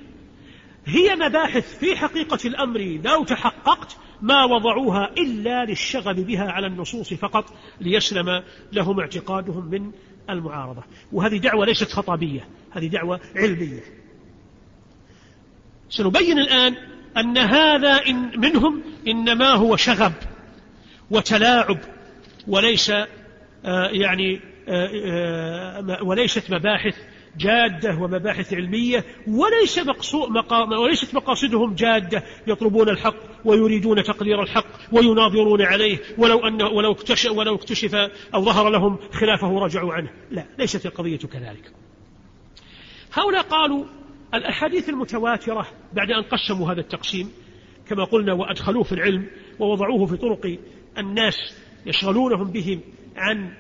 هي مباحث في حقيقة الأمر لو تحققت ما وضعوها إلا للشغب بها على النصوص فقط ليسلم لهم اعتقادهم من المعارضة. وهذه دعوة ليست خطابية هذه دعوة علمية. سنبين الآن أن هذا إن منهم إنما هو شغب وتلاعب وليس آه، يعني آه، آه، وليست مباحث جادة ومباحث علمية وليس وليست مقاصدهم جادة يطلبون الحق ويريدون تقرير الحق ويناظرون عليه ولو أن ولو اكتشف ولو اكتشف أو ظهر لهم خلافه رجعوا عنه. لا ليست القضية كذلك. هؤلاء قالوا الأحاديث المتواترة بعد أن قسموا هذا التقسيم كما قلنا وأدخلوه في العلم ووضعوه في طرق الناس يشغلونهم به عن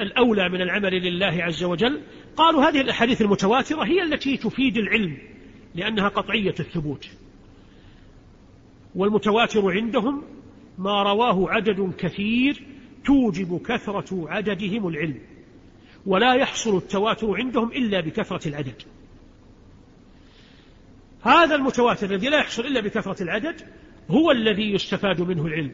الأولى من العمل لله عز وجل قالوا هذه الأحاديث المتواترة هي التي تفيد العلم لأنها قطعية الثبوت. والمتواتر عندهم ما رواه عدد كثير توجب كثرة عددهم العلم ولا يحصل التواتر عندهم إلا بكثرة العدد. هذا المتواتر الذي لا يحصل إلا بكثرة العدد هو الذي يستفاد منه العلم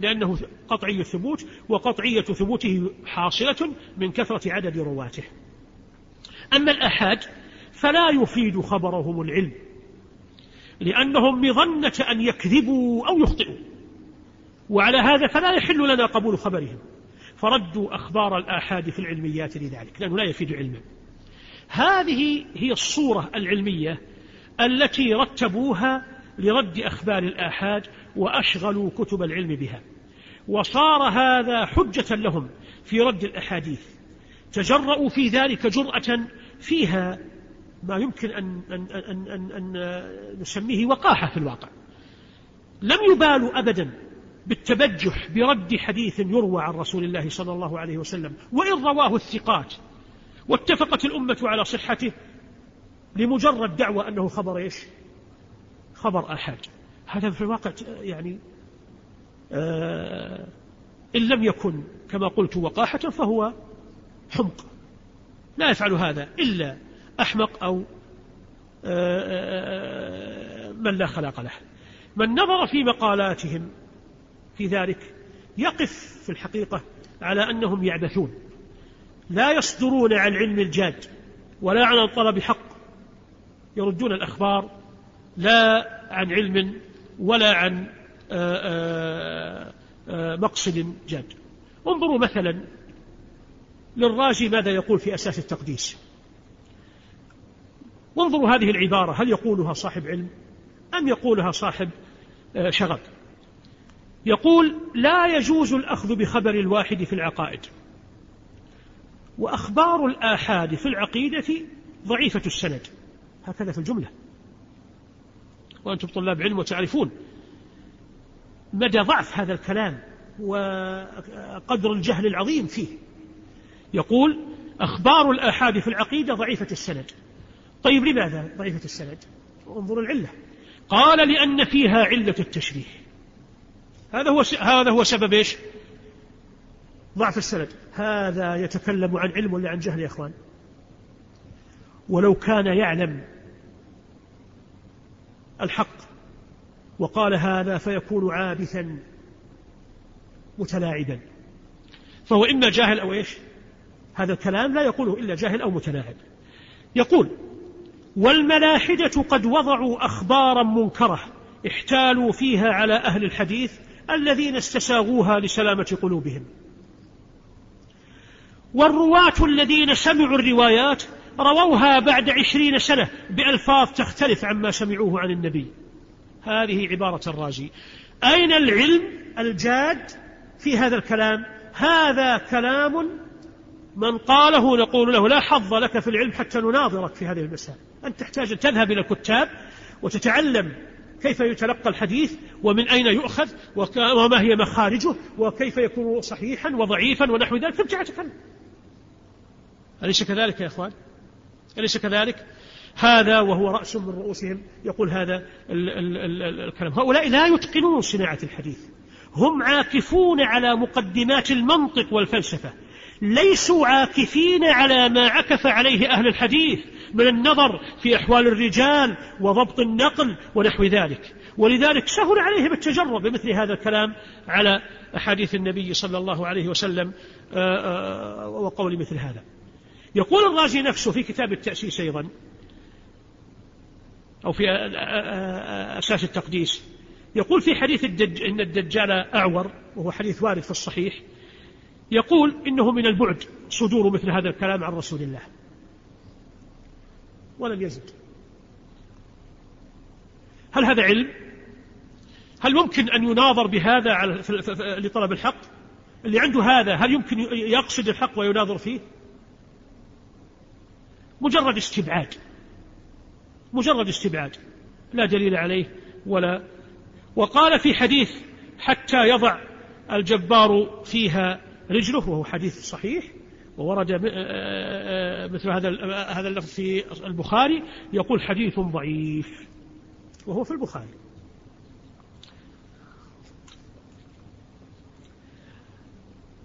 لأنه قطعي الثبوت وقطعية ثبوته حاصلة من كثرة عدد رواته. أما الأحاد فلا يفيد خبرهم العلم لأنهم مظنة أن يكذبوا أو يخطئوا وعلى هذا فلا يحل لنا قبول خبرهم. فردوا أخبار الآحاد في العلميات لذلك لأنه لا يفيد علما. هذه هي الصورة العلمية التي رتبوها لرد أخبار الآحاد وأشغلوا كتب العلم بها. وصار هذا حجة لهم في رد الأحاديث. تجرؤوا في ذلك جرأة فيها ما يمكن أن, أن, أن, أن, أن نسميه وقاحة في الواقع. لم يبالوا أبدا بالتبجح برد حديث يروى عن رسول الله صلى الله عليه وسلم وإن رواه الثقات واتفقت الأمة على صحته لمجرد دعوة أنه خبر إيش؟ خبر أحد. هذا في الواقع يعني آه إن لم يكن كما قلت وقاحة فهو حمق. لا يفعل هذا إلا أحمق أو آه، آه، من لا خلاق له. من نظر في مقالاتهم في ذلك يقف في الحقيقة على أنهم يعبثون. لا يصدرون عن علم الجاد ولا عن طلب حق. يردون الأخبار لا عن علم ولا عن آه، مقصد جاد. انظروا مثلا للرازي ماذا يقول في أساس التقديس. وانظروا هذه العبارة هل يقولها صاحب علم؟ أم يقولها صاحب آه، شغب؟ يقول لا يجوز الأخذ بخبر الواحد في العقائد. وأخبار الآحاد في العقيدة ضعيفة السند. هكذا في الجملة. وأنتم طلاب علم وتعرفون مدى ضعف هذا الكلام وقدر الجهل العظيم فيه. يقول أخبار الآحاد في العقيدة ضعيفة السند. طيب لماذا ضعيفة السند؟ انظر العلة. قال لأن فيها علة التشريح. هذا هو هذا هو سبب إيش؟ ضعف السند. هذا يتكلم عن علم ولا عن جهل يا إخوان؟ ولو كان يعلم الحق وقال هذا فيكون عابثا متلاعبا. فهو إما جاهل أو إيش؟ هذا الكلام لا يقوله إلا جاهل أو متلاعب. يقول والملاحدة قد وضعوا أخبارا منكرة احتالوا فيها على أهل الحديث الذين استساغوها لسلامة قلوبهم. والرواة الذين سمعوا الروايات رووها بعد عشرين سنة بألفاظ تختلف عما سمعوه عن النبي. هذه عبارة الرازي أين العلم الجاد في هذا الكلام؟ هذا كلام من قاله نقول له لا حظ لك في العلم حتى نناظرك في هذه المسائل. أنت تحتاج أن تذهب إلى الكتاب وتتعلم كيف يتلقى الحديث ومن أين يؤخذ وما هي مخارجه وكيف يكون صحيحا وضعيفا ونحو ذلك. ثم تتكلم أليس كذلك يا إخوان؟ أليس كذلك؟ هذا وهو رأس من رؤوسهم. يقول هذا الكلام. هؤلاء لا يتقنون صناعة الحديث. هم عاكفون على مقدمات المنطق والفلسفة. ليسوا عاكفين على ما عكف عليه أهل الحديث من النظر في أحوال الرجال وضبط النقل ونحو ذلك. ولذلك سهل عليهم التجرب بمثل هذا الكلام على أحاديث النبي صلى الله عليه وسلم آه، آه، وقول مثل هذا. يقول الرازي نفسه في كتاب التأسيس أيضا أو في أساس التقديس يقول في حديث الدج إن الدجال أعور وهو حديث وارد في الصحيح يقول إنه من البعد صدور مثل هذا الكلام عن رسول الله. ولم يزد. هل هذا علم؟ هل ممكن أن يناظر بهذا لطلب الحق؟ اللي عنده هذا هل يمكن يقصد الحق ويناظر فيه؟ مجرد استبعاد. مجرد استبعاد. لا دليل عليه ولا. وقال في حديث حتى يضع الجبار فيها رجله وهو حديث صحيح وورد آه، آه، مثل هذا هذا اللفظ في البخاري يقول حديث ضعيف وهو في البخاري.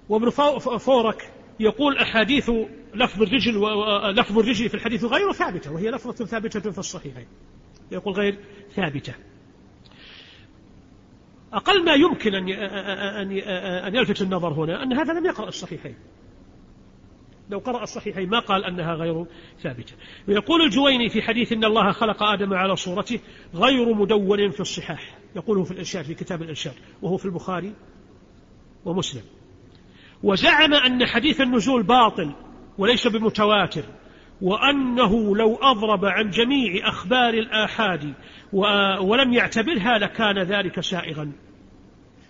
وابن فورك يقول أحاديث لفظ الرجل لفظ الرجل في الحديث غير ثابتة وهي لفظة ثابتة في الصحيحين. يقول غير ثابتة. أقل ما يمكن أن أن يلفت النظر هنا أن هذا لم يقرأ الصحيحين. لو قرأ الصحيحين ما قال أنها غير ثابتة. ويقول الجويني في حديث إن الله خلق آدم على صورته غير مدون في الصحاح. يقوله في الإرشاد في كتاب الإرشاد وهو في البخاري ومسلم. وزعم أن حديث النزول باطل. وليس بمتواتر وأنه لو أضرب عن جميع أخبار الآحاد ولم يعتبرها لكان ذلك سائغا.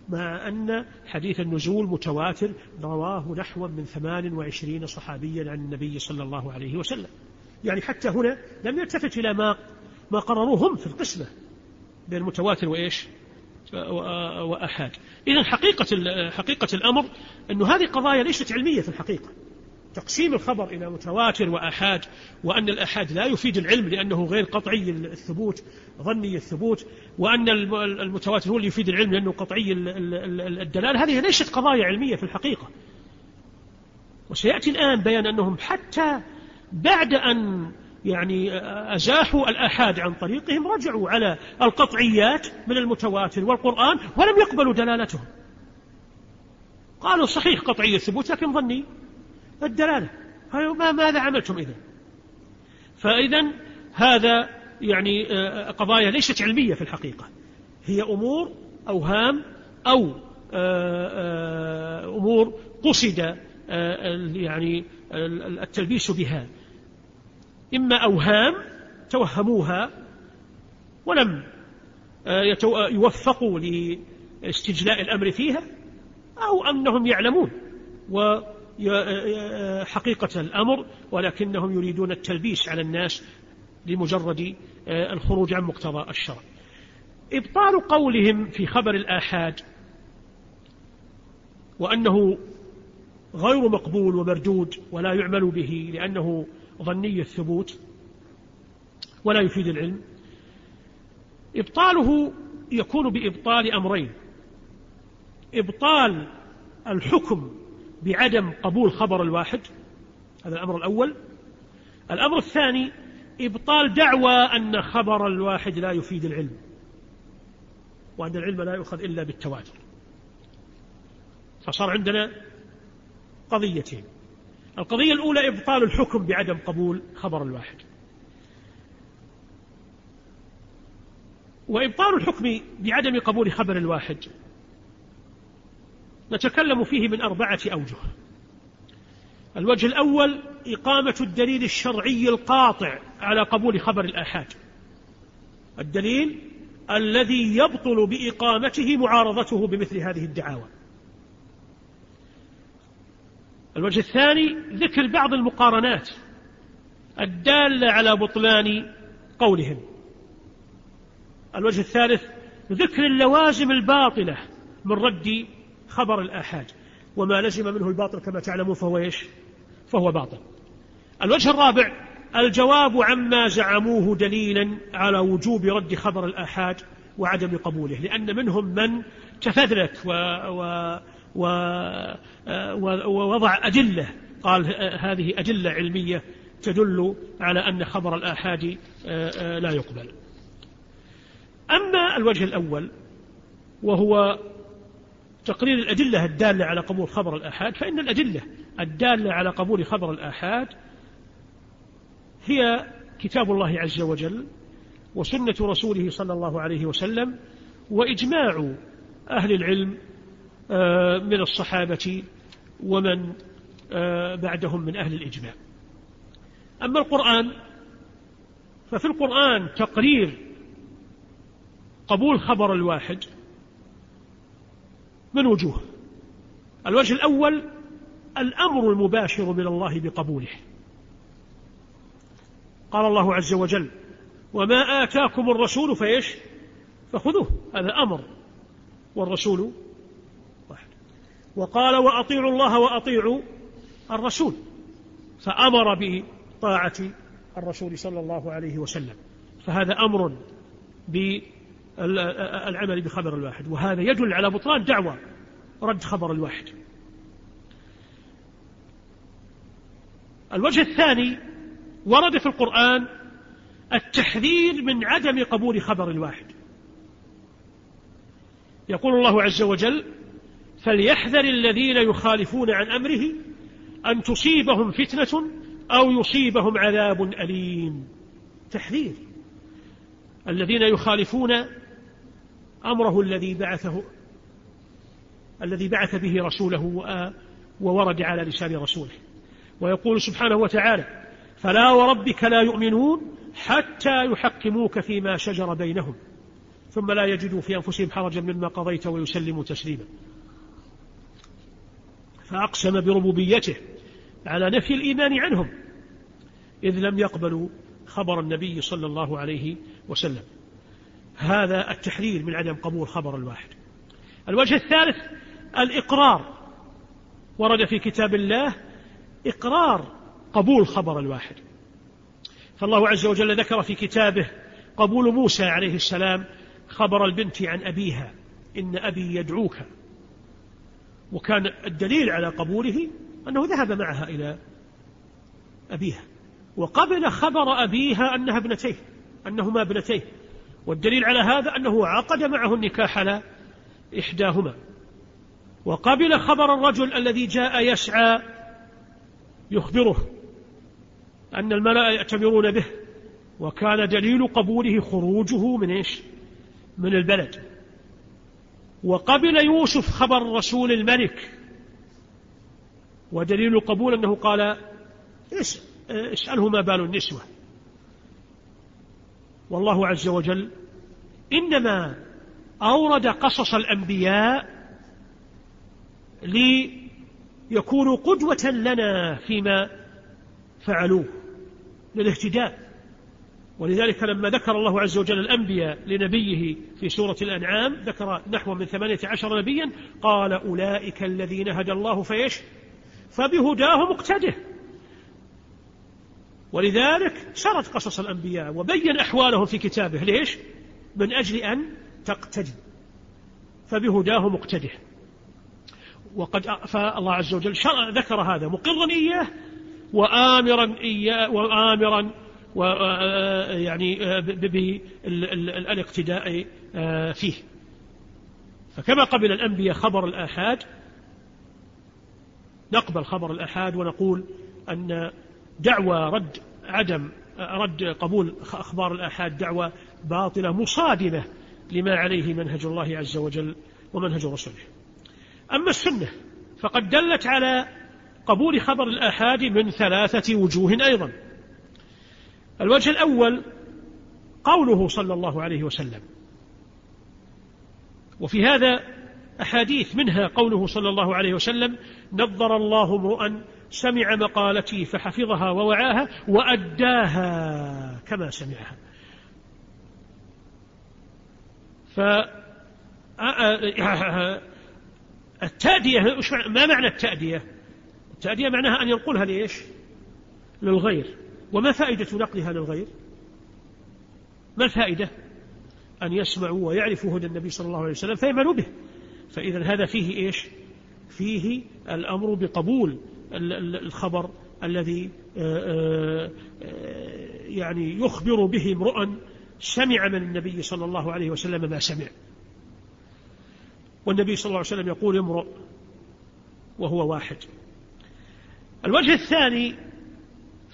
مع أن حديث النزول متواتر رواه نحو من ثمان وعشرين صحابيا عن النبي صلى الله عليه وسلم. يعني حتى هنا لم يلتفت إلى ما ما قرروه هم في القسمة بين المتواتر وإيش؟ وأحاد. إذا حقيقة حقيقة الأمر أن هذه قضايا ليست علمية في الحقيقة. تقسيم الخبر إلى متواتر وآحاد وأن الآحاد لا يفيد العلم لأنه غير قطعي الثبوت ظني الثبوت وأن المتواتر هو اللي يفيد العلم لأنه قطعي الدلالة. هذه ليست قضايا علمية في الحقيقة. وسيأتي الآن بيان أنهم حتى بعد أن يعني أزاحوا الآحاد عن طريقهم رجعوا على القطعيات من المتواتر والقرآن ولم يقبلوا دلالتهم. قالوا صحيح قطعي الثبوت لكن ظني. الدلالة. ماذا عملتم إذا فإذا هذا يعني آه، قضايا ليست علمية في الحقيقة. هي أمور أوهام أو آه، آه، أمور قصد يعني التلبيس بها. إما أوهام توهموها ولم يوفقوا لاستجلاء الأمر فيها أو أنهم يعلمون. حقيقة الأمر ولكنهم يريدون التلبيس على الناس لمجرد الخروج عن مقتضى الشرع. إبطال قولهم في خبر الآحاد وأنه غير مقبول ومردود ولا يعمل به لأنه ظني الثبوت ولا يفيد العلم إبطاله يكون بإبطال أمرين إبطال الحكم بعدم قبول خبر الواحد. هذا الأمر الأول. الأمر الثاني إبطال دعوى أن خبر الواحد لا يفيد العلم. وأن العلم لا يؤخذ إلا بالتواتر. فصار عندنا قضيتين. القضية الأولى إبطال الحكم بعدم قبول خبر الواحد. وإبطال الحكم بعدم قبول خبر الواحد. نتكلم فيه من أربعة أوجه. الوجه الأول إقامة الدليل الشرعي القاطع على قبول خبر الآحاد. الدليل الذي يبطل بإقامته معارضته بمثل هذه الدعاوى. الوجه الثاني ذكر بعض المقارنات الدالة على بطلان قولهم. الوجه الثالث ذكر اللوازم الباطلة من رد خبر الآحاد وما لزم منه الباطل كما تعلمون فهو إيش؟ فهو باطل. الوجه الرابع الجواب عما زعموه دليلا على وجوب رد خبر الآحاد وعدم قبوله لأن منهم من تفذلك و, و ووضع أدلة قال هذه أدلة علمية تدل على أن خبر الآحاد لا يقبل. أما الوجه الأول وهو تقرير الأدلة الدالة على قبول خبر الآحاد فإن الأدلة الدالة على قبول خبر الآحاد هي كتاب الله عز وجل وسنة رسوله صلى الله عليه وسلم وإجماع أهل العلم آه، من الصحابة ومن آه، بعدهم من أهل الإجماع. أما القرآن ففي القرآن تقرير قبول خبر الواحد من وجوه الوجه الأول الأمر المباشر من الله بقبوله. قال الله عز وجل وما آتاكم الرسول فإيش؟ فخذوه. هذا أمر. والرسول واحد. وقال وأطيعوا الله وأطيعوا الرسول. فأمر بطاعة الرسول صلى الله عليه وسلم. فهذا أمر بالعمل بخبر الواحد. وهذا يدل على بطلان دعوة رد خبر الواحد. الوجه الثاني ورد في القرآن التحذير من عدم قبول خبر الواحد. يقول الله عز وجل فليحذر الذين يخالفون عن أمره أن تصيبهم فتنة أو يصيبهم عذاب أليم. تحذير. الذين يخالفون أمره الذي بعثه الذي بعث به رسوله وورد على لسان رسوله. ويقول سبحانه وتعالى فلا وربك لا يؤمنون حتى يحكموك فيما شجر بينهم ثم لا يجدوا في أنفسهم حرجا مما قضيت ويسلموا تسليما. فأقسم بربوبيته على نفي الإيمان عنهم إذ لم يقبلوا خبر النبي صلى الله عليه وسلم. هذا التحرير من عدم قبول خبر الواحد. الوجه الثالث الإقرار. ورد في كتاب الله إقرار قبول خبر الواحد. فالله عز وجل ذكر في كتابه قبول موسى عليه السلام خبر البنت عن أبيها إن أبي يدعوك. وكان الدليل على قبوله أنه ذهب معها إلى أبيها وقبل خبر أبيها أنها ابنتيه أنهما ابنتيه. والدليل على هذا أنه عقد معه النكاح على إحداهما. وقبل خبر الرجل الذي جاء يسعى يخبره أن الملأ يأتمرون به وكان دليل قبوله خروجه من إيش؟ من البلد. وقبل يوسف خبر رسول الملك ودليل القبول أنه قال اسأله ما بال النسوة؟ والله عز وجل إنما أورد قصص الأنبياء ليكونوا قدوة لنا فيما فعلوه للاهتداء. ولذلك لما ذكر الله عز وجل الأنبياء لنبيه في سورة الأنعام ذكر نحو من ثمانية عشر نبيا قال أولئك الذين هدى الله فيش فبهداه مقتده. ولذلك سرد قصص الأنبياء وبين أحوالهم في كتابه. ليش؟ من أجل أن تقتدي. فبهداه مقتده. وقد فالله عز وجل ذكر هذا مقرا إياه وآمرا إياه وآمرا ويعني بالاقتداء فيه. فكما قبل الأنبياء خبر الآحاد نقبل خبر الآحاد ونقول أن دعوى رد عدم رد قبول أخبار الآحاد دعوة باطلة مصادمة لما عليه منهج الله عز وجل ومنهج رسوله أما السنة فقد دلت على قبول خبر الآحاد من ثلاثة وجوه أيضا. الوجه الأول قوله صلى الله عليه وسلم وفي هذا أحاديث منها قوله صلى الله عليه وسلم نظر الله امرؤا سمع مقالتي فحفظها ووعاها وأداها كما سمعها. ف التأدية ما معنى التأدية؟ التأدية معناها أن ينقلها ليش للغير. وما فائدة نقلها للغير؟ ما الفائدة؟ أن يسمعوا ويعرفوا هدى النبي صلى الله عليه وسلم فيعملوا به. فإذا هذا فيه إيش؟ فيه الأمر بقبول. الخبر الذي آه، آه، يعني يخبر به امرؤا سمع من النبي صلى الله عليه وسلم ما سمع. والنبي صلى الله عليه وسلم يقول امرؤ وهو واحد. الوجه الثاني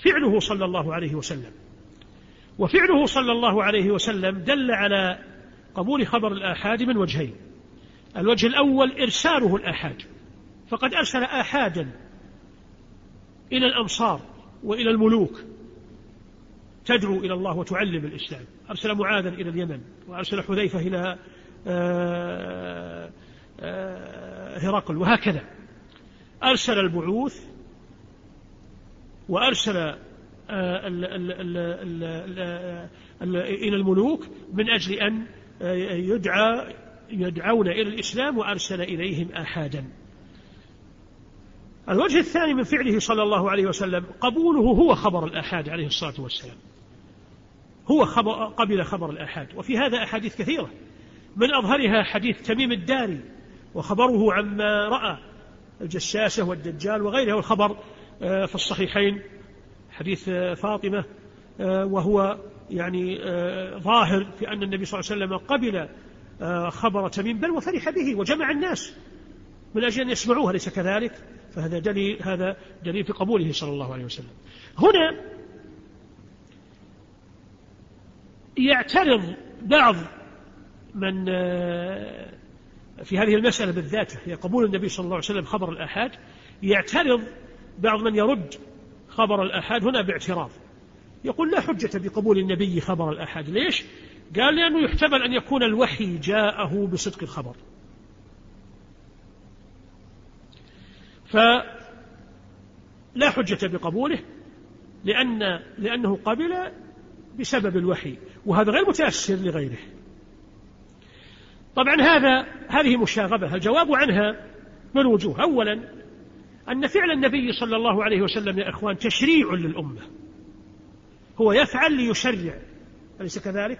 فعله صلى الله عليه وسلم. وفعله صلى الله عليه وسلم دل على قبول خبر الآحاد من وجهين. الوجه الأول إرساله الآحاد. فقد أرسل آحادا إلى الأمصار وإلى الملوك. تدعو إلى الله وتعلم الإسلام. أرسل معاذا إلى اليمن وأرسل حذيفة إلى آه، آه، هرقل وهكذا. أرسل البعوث وأرسل آه، إلى الملوك من أجل أن يدعى يدعون إلى الإسلام وأرسل إليهم آحادا. الوجه الثاني من فعله صلى الله عليه وسلم قبوله هو خبر الآحاد عليه الصلاة والسلام. هو خبر قبل خبر الآحاد. وفي هذا أحاديث كثيرة. من أظهرها حديث تميم الداري وخبره عما رأى الجساسة والدجال وغيرها والخبر آه، في الصحيحين. حديث آه، فاطمة آه، وهو يعني ظاهر في أن النبي صلى الله عليه وسلم قبل خبر تميم بل وفرح به وجمع الناس من أجل أن يسمعوه أليس كذلك؟ فهذا دليل هذا دليل في قبوله صلى الله عليه وسلم. هنا يعترض بعض من في هذه المسألة بالذات هي قبول النبي صلى الله عليه وسلم خبر الآحاد يعترض بعض من يرد خبر الآحاد هنا باعتراض. يقول لا حجة بقبول النبي خبر الآحاد. ليش؟ قال لأنه يحتمل أن يكون الوحي جاءه بصدق الخبر. فلا حجة بقبوله لأن لأنه قبل بسبب الوحي وهذا غير متأثر لغيره. طبعا هذا هذه مشاغبة. الجواب عنها من وجوه؟ أولا أن فعل النبي صلى الله عليه وسلم يا إخوان تشريع للأمة. هو يفعل ليشرع. أليس كذلك؟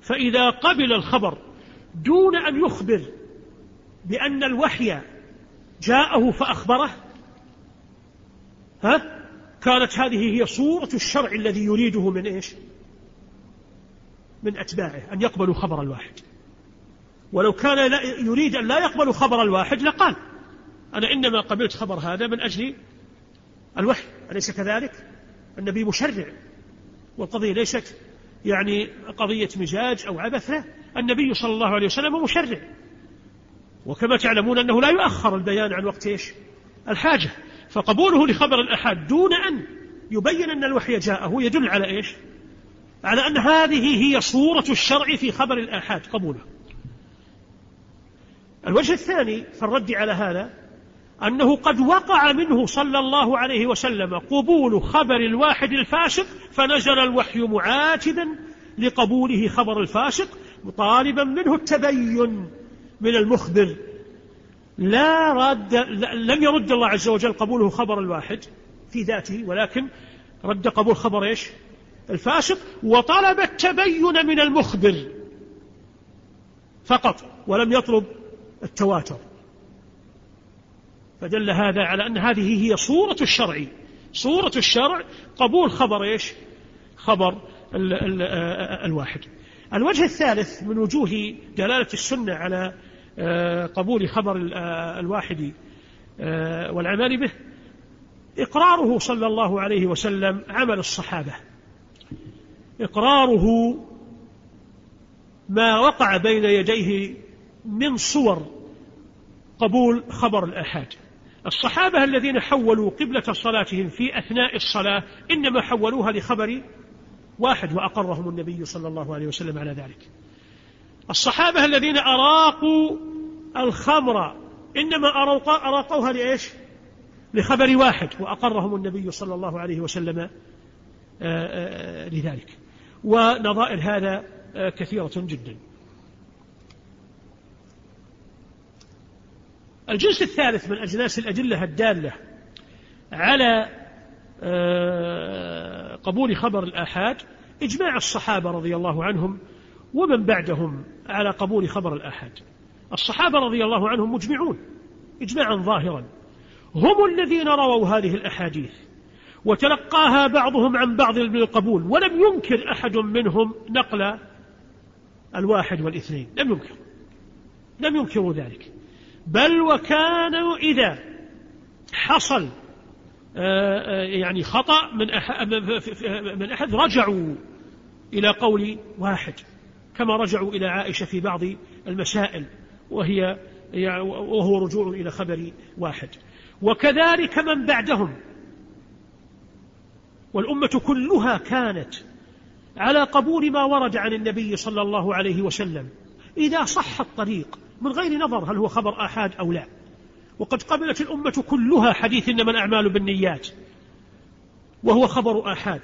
فإذا قبل الخبر دون أن يخبر بأن الوحي جاءه فأخبره. ها؟ كانت هذه هي صورة الشرع الذي يريده من إيش؟ من أتباعه أن يقبلوا خبر الواحد. ولو كان لا يريد أن لا يقبل خبر الواحد لقال. أنا إنما قبلت خبر هذا من أجل الوحي أليس كذلك؟ النبي مشرع. والقضية ليست يعني قضية مزاج أو عبث لا. النبي صلى الله عليه وسلم مشرع. وكما تعلمون أنه لا يؤخر البيان عن وقت إيش؟ الحاجة. فقبوله لخبر الأحاد دون أن يبين أن الوحي جاءه يدل على إيش؟ على أن هذه هي صورة الشرع في خبر الآحاد قبوله. الوجه الثاني في الرد على هذا أنه قد وقع منه صلى الله عليه وسلم قبول خبر الواحد الفاسق فنزل الوحي معاتبا لقبوله خبر الفاسق مطالبا منه التبين. من المخبر لا رد لم يرد الله عز وجل قبوله خبر الواحد في ذاته ولكن رد قبول خبر إيش؟ الفاسق وطلب التبين من المخبر فقط ولم يطلب التواتر. فدل هذا على أن هذه هي صورة الشرع. صورة الشرع قبول خبر إيش؟ خبر ال الواحد. الوجه الثالث من وجوه دلالة السنة على آه، قبول خبر آه، الواحد آه، والعمل به. إقراره صلى الله عليه وسلم عمل الصحابة. إقراره ما وقع بين يديه من صور قبول خبر الآحاد. الصحابة الذين حولوا قبلة صلاتهم في أثناء الصلاة إنما حولوها لخبر واحد وأقرهم النبي صلى الله عليه وسلم على ذلك. الصحابة الذين أراقوا الخمر إنما أراقوها لإيش؟ لخبر واحد وأقرهم النبي صلى الله عليه وسلم آه، آه، لذلك. ونظائر هذا آه، كثيرة جدا. الجنس الثالث من أجناس الأدلة الدالة على قبول خبر الآحاد إجماع الصحابة رضي الله عنهم ومن بعدهم على قبول خبر الآحاد. الصحابة رضي الله عنهم مجمعون إجماعا ظاهرا. هم الذين رووا هذه الأحاديث وتلقاها بعضهم عن بعض بالقبول ولم ينكر أحد منهم نقل الواحد والاثنين. لم ينكر. لم ينكروا ذلك. بل وكانوا إذا حصل آه، آه، يعني خطأ من من أحد رجعوا إلى قول واحد. كما رجعوا إلى عائشة في بعض المسائل وهي وهو رجوع إلى خبر واحد. وكذلك من بعدهم. والأمة كلها كانت على قبول ما ورد عن النبي صلى الله عليه وسلم. إذا صح الطريق من غير نظر هل هو خبر آحاد أو لا. وقد قبلت الأمة كلها حديث إنما الأعمال بالنيات. وهو خبر آحاد.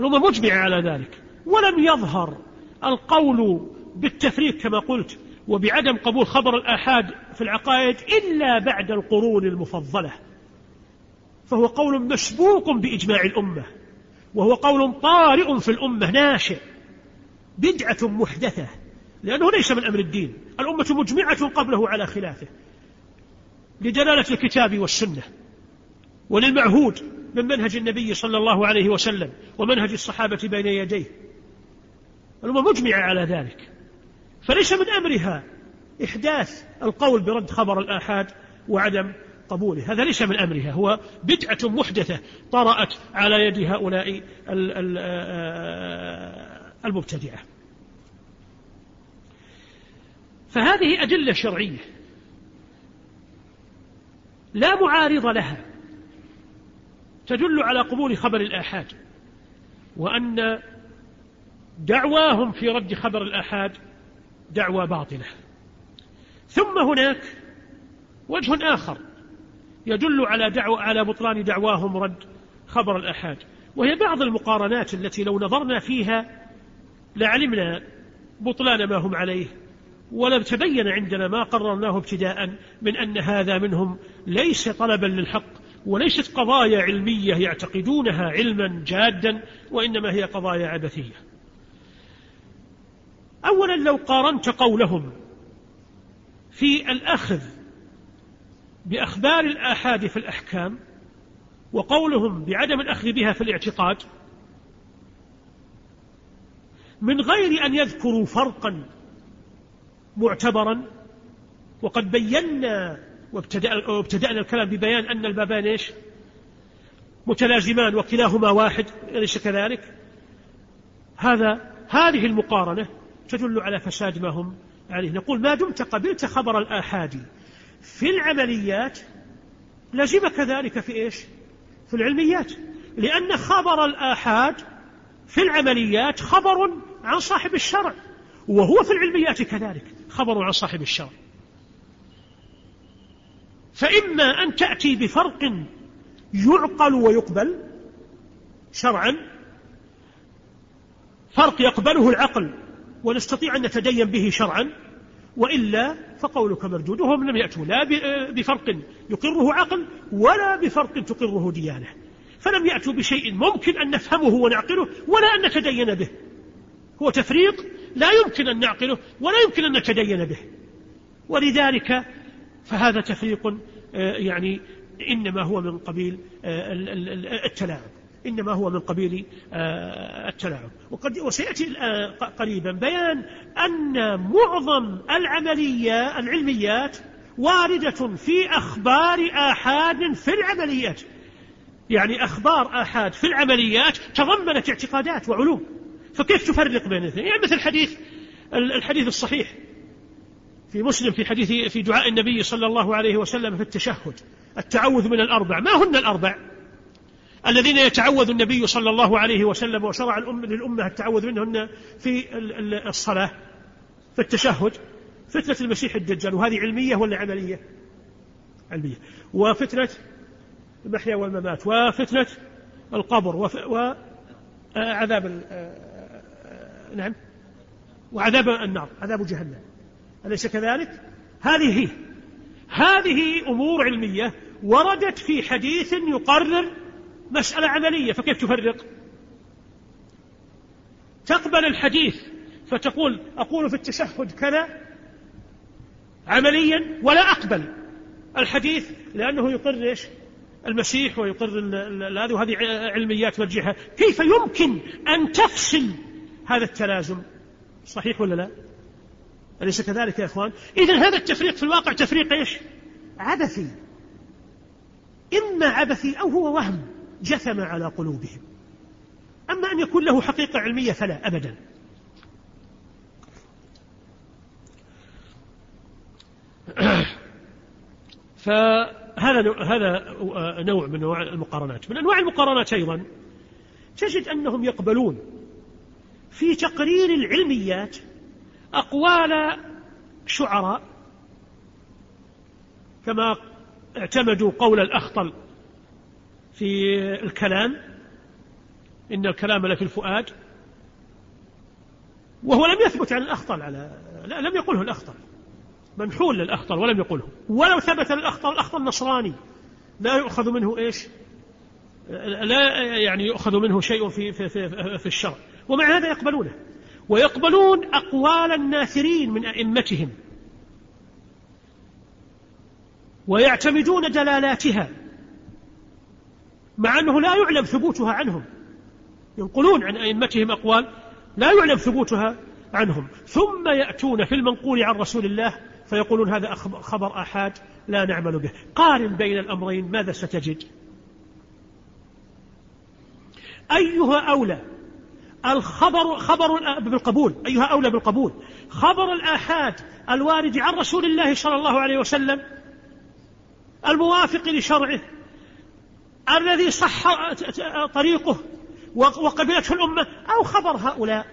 الأمة مجمعة على ذلك. ولم يظهر القول بالتفريق كما قلت وبعدم قبول خبر الآحاد في العقائد إلا بعد القرون المفضلة. فهو قول مسبوق بإجماع الأمة وهو قول طارئ في الأمة ناشئ بدعة محدثة لأنه ليس من أمر الدين. الأمة مجمعة قبله على خلافه لدلالة الكتاب والسنة وللمعهود من منهج النبي صلى الله عليه وسلم ومنهج الصحابة بين يديه. مجمعة على ذلك. فليس من أمرها إحداث القول برد خبر الآحاد وعدم قبوله. هذا ليس من أمرها. هو بدعة محدثة طرأت على يد هؤلاء المبتدعة. فهذه أدلة شرعية لا معارض لها تدل على قبول خبر الآحاد وأن دعواهم في رد خبر الآحاد دعوى باطلة. ثم هناك وجه آخر يدل على دعوة على بطلان دعواهم رد خبر الآحاد. وهي بعض المقارنات التي لو نظرنا فيها لعلمنا بطلان ما هم عليه. ولم تبين عندنا ما قررناه ابتداء من أن هذا منهم ليس طلبا للحق وليست قضايا علمية يعتقدونها علما جادا وإنما هي قضايا عبثية. أولا لو قارنت قولهم في الأخذ بأخبار الآحاد في الأحكام وقولهم بعدم الأخذ بها في الاعتقاد من غير أن يذكروا فرقا معتبرا وقد بينا وابتدأنا الكلام ببيان أن البابان إيش؟ متلازمان وكلاهما واحد أليس كذلك؟ هذا هذه المقارنة تدل على فساد ما هم عليه. نقول ما دمت قبلت خبر الآحاد في العمليات لزمك ذلك في إيش؟ في العلميات. لأن خبر الآحاد في العمليات خبر عن صاحب الشرع وهو في العلميات كذلك خبر عن صاحب الشرع. فإما أن تأتي بفرق يعقل ويقبل شرعا فرق يقبله العقل ونستطيع أن نتدين به شرعا وإلا فقولك مردود وهم لم يأتوا لا بفرق يقره عقل ولا بفرق تقره ديانة. فلم يأتوا بشيء ممكن أن نفهمه ونعقله ولا أن نتدين به. هو تفريق لا يمكن أن نعقله ولا يمكن أن نتدين به. ولذلك فهذا تفريق آه، يعني إنما هو من قبيل آه، التلاعب. إنما هو من قبيل آه، التلاعب. وقد وسيأتي قريبا بيان أن معظم العملية العلميات واردة في أخبار آحاد في العمليات. يعني أخبار آحاد في العمليات تضمنت اعتقادات وعلوم. فكيف تفرق بين الاثنين؟ يعني مثل الحديث الحديث الصحيح. في مسلم في حديث في دعاء النبي صلى الله عليه وسلم في التشهد التعوذ من الأربع. ما هن الأربع؟ الذين يتعوذ النبي صلى الله عليه وسلم وشرع للأمة التعوذ منهن في الصلاة في التشهد فتنة المسيح الدجال. وهذه علمية ولا عملية؟ علمية. وفتنة المحيا والممات وفتنة القبر وعذاب نعم. وعذاب النار عذاب جهنم. أليس كذلك؟ هذه هي. هذه أمور علمية وردت في حديث يقرر مسألة عملية فكيف تفرق؟ تقبل الحديث فتقول أقول في التشهد كذا عمليا ولا أقبل الحديث لأنه يقر إيش؟ المسيح ويقر هذه وهذه علميات مرجحة كيف يمكن أن تفصل هذا التلازم؟ صحيح ولا لا؟ أليس كذلك يا إخوان؟ إذا هذا التفريق في الواقع تفريق إيش؟ عبثي. إما عبثي أو هو وهم. جثم على قلوبهم. أما أن يكون له حقيقة علمية فلا أبدا. [clears throat] فهذا هذا نوع من أنواع المقارنات. من أنواع المقارنات أيضا تجد أنهم يقبلون في تقرير العلميات أقوال شعراء كما اعتمدوا قول الأخطل في الكلام إن الكلام لفي الفؤاد وهو لم يثبت عن الأخطل على لا لم يقله الأخطل منحول للأخطل ولم يقله. ولو ثبت للأخطل الأخطل نصراني. لا يؤخذ منه إيش؟ لا يعني يؤخذ منه شيء في, في, في, في الشرع. ومع هذا يقبلونه. ويقبلون أقوال الناثرين من أئمتهم. ويعتمدون دلالاتها مع أنه لا يعلم ثبوتها عنهم. ينقلون عن أئمتهم أقوال لا يعلم ثبوتها عنهم. ثم يأتون في المنقول عن رسول الله فيقولون هذا خبر آحاد لا نعمل به. قارن بين الأمرين ماذا ستجد؟ أيها أولى الخبر خبر بالقبول. أيها أولى بالقبول. خبر الآحاد الوارد عن رسول الله صلى الله عليه وسلم الموافق لشرعه. الذي صح طريقه وقبلته الأمة أو خبر هؤلاء؟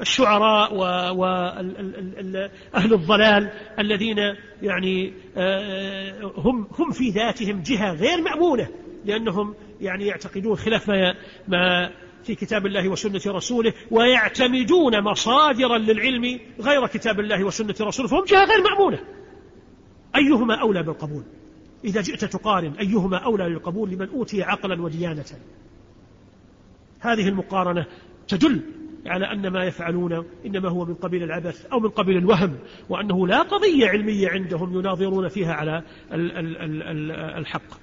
الشعراء وأهل الضلال الذين يعني آه، هم هم في ذاتهم جهة غير مأمونة لأنهم يعني يعتقدون خلاف ما ما في كتاب الله وسنة رسوله ويعتمدون مصادرا للعلم غير كتاب الله وسنة رسوله فهم جهة غير مأمونة. أيهما أولى بالقبول؟ إذا جئت تقارن أيهما أولى للقبول لمن أوتي عقلا وديانة. هذه المقارنة تدل على أن ما يفعلون إنما هو من قبيل العبث أو من قبيل الوهم وأنه لا قضية علمية عندهم يناظرون فيها على الحق.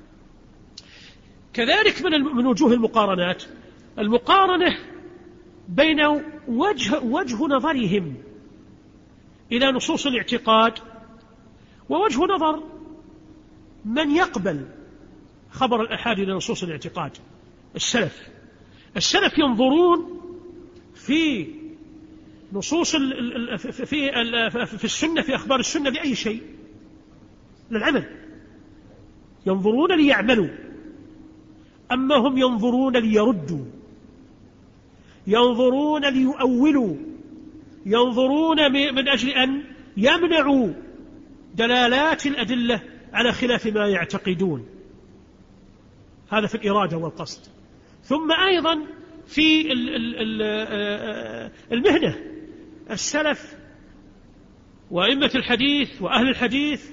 كذلك من من وجوه المقارنات المقارنة بين وجه وجه نظرهم إلى نصوص الاعتقاد ووجه نظر من يقبل خبر الأحاد إلى نصوص الاعتقاد؟ السلف. السلف ينظرون في نصوص في في السنة في أخبار السنة بأي شيء للعمل. ينظرون ليعملوا. أما هم ينظرون ليردوا. ينظرون ليؤولوا. ينظرون من أجل أن يمنعوا دلالات الأدلة على خلاف ما يعتقدون. هذا في الإرادة والقصد. ثم أيضا في آه، المهنة. السلف وأئمة الحديث وأهل الحديث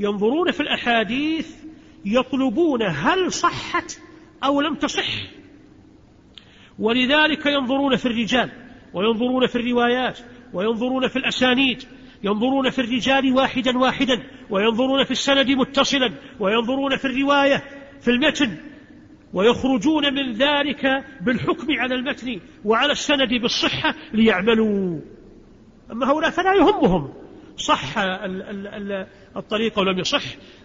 ينظرون في الأحاديث يطلبون هل صحت أو لم تصح. ولذلك ينظرون في الرجال وينظرون في الروايات وينظرون في الأسانيد ينظرون في الرجال واحدا واحدا وينظرون في السند متصلا وينظرون في الرواية في المتن ويخرجون من ذلك بالحكم على المتن وعلى السند بالصحة ليعملوا. أما هؤلاء فلا يهمهم. صح الطريق أو لم يصح.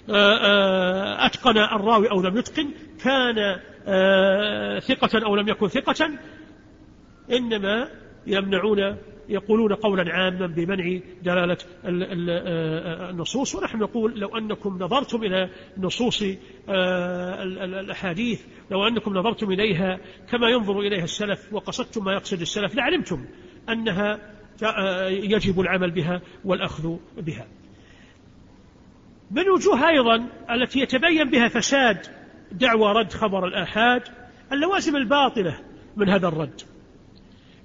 آه، آه، أتقن الراوي أو لم يتقن. كان آه، ثقة أو لم يكن ثقة. إنما يمنعون يقولون قولا عاما بمنع دلالة النصوص. ونحن نقول لو أنكم نظرتم إلى نصوص الأحاديث لو أنكم نظرتم إليها كما ينظر إليها السلف وقصدتم ما يقصد السلف لعلمتم أنها يجب العمل بها والأخذ بها. من وجوه أيضا التي يتبين بها فساد دعوى رد خبر الآحاد اللوازم الباطلة من هذا الرد.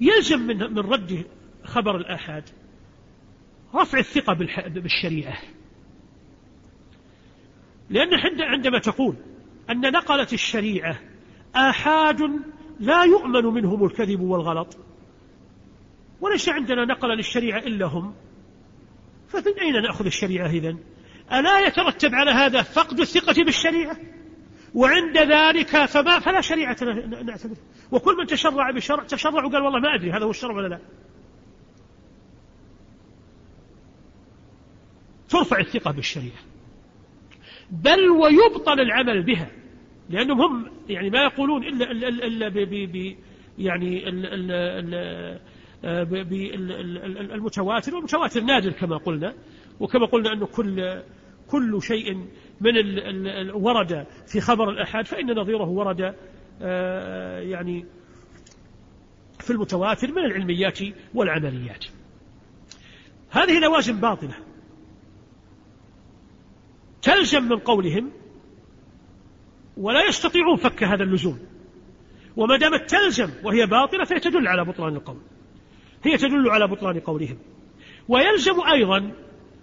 يلزم من من رد خبر الآحاد. رفع الثقة بالشريعة. لأن عندما تقول أن نقلت الشريعة آحاد لا يؤمن منهم الكذب والغلط. وليس عندنا نقل للشريعة إلا هم. فمن أين نأخذ الشريعة إذن؟ ألا يترتب على هذا فقد الثقة بالشريعة؟ وعند ذلك فما فلا شريعة نعتبر وكل من تشرع بشرع تشرع وقال والله ما أدري هذا هو الشرع ولا لا. ترفع الثقة بالشريعة. بل ويبطل العمل بها لأنهم هم يعني ما يقولون إلا, إلا, إلا ب ب يعني بالمتواتر والمتواتر نادر كما قلنا وكما قلنا أنه كل كل شيء من ورد في خبر الأحاد فإن نظيره ورد آه، يعني في المتواتر من العلميات والعمليات. هذه لوازم باطلة. تلزم من قولهم ولا يستطيعون فك هذا اللزوم. وما دامت تلزم وهي باطلة فهي تدل على بطلان القول. هي تدل على بطلان قولهم. ويلزم أيضا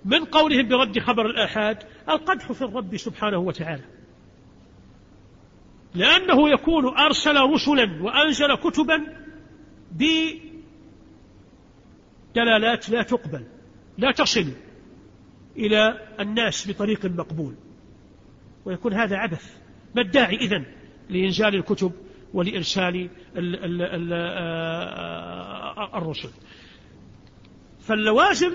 من قولهم برد خبر الآحاد القدح في الرب سبحانه وتعالى. لأنه يكون أرسل رسلا وأنزل كتبا بدلالات لا تقبل لا تصل. إلى الناس بطريق مقبول. ويكون هذا عبث. ما الداعي إذن لإنزال الكتب ولإرسال الرسل؟ فاللوازم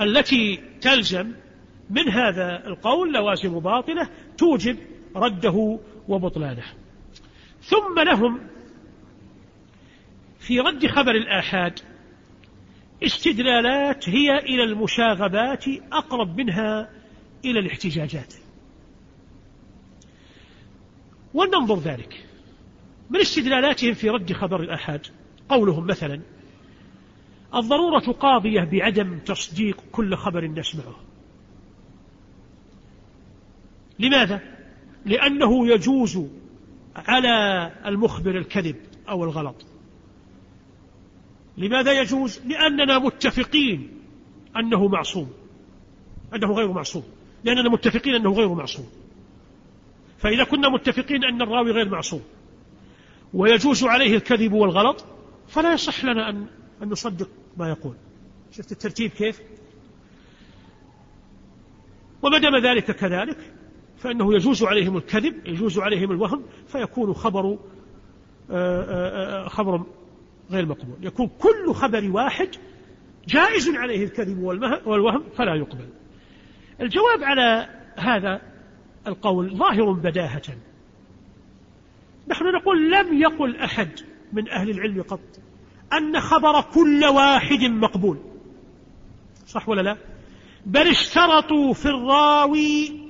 التي تلزم من هذا القول لوازم باطلة توجب رده وبطلانه. ثم لهم في رد خبر الآحاد استدلالات هي إلى المشاغبات أقرب منها إلى الاحتجاجات. ولننظر ذلك. من استدلالاتهم في رد خبر الآحاد قولهم مثلا الضرورة قاضية بعدم تصديق كل خبر نسمعه. لماذا؟ لأنه يجوز على المخبر الكذب أو الغلط. لماذا يجوز؟ لأننا متفقين أنه معصوم. أنه غير معصوم. لأننا متفقين أنه غير معصوم. فإذا كنا متفقين أن الراوي غير معصوم ويجوز عليه الكذب والغلط فلا يصح لنا أن, أن نصدق ما يقول. شفت الترتيب كيف؟ وما دام ذلك كذلك فإنه يجوز عليهم الكذب يجوز عليهم الوهم فيكون خبر آه، آه، آه، خبر غير مقبول. يكون كل خبر واحد جائز عليه الكذب والوهم فلا يقبل. الجواب على هذا القول ظاهر بداهة. نحن نقول لم يقل أحد من أهل العلم قط أن خبر كل واحد مقبول. صح ولا لا؟ بل اشترطوا في الراوي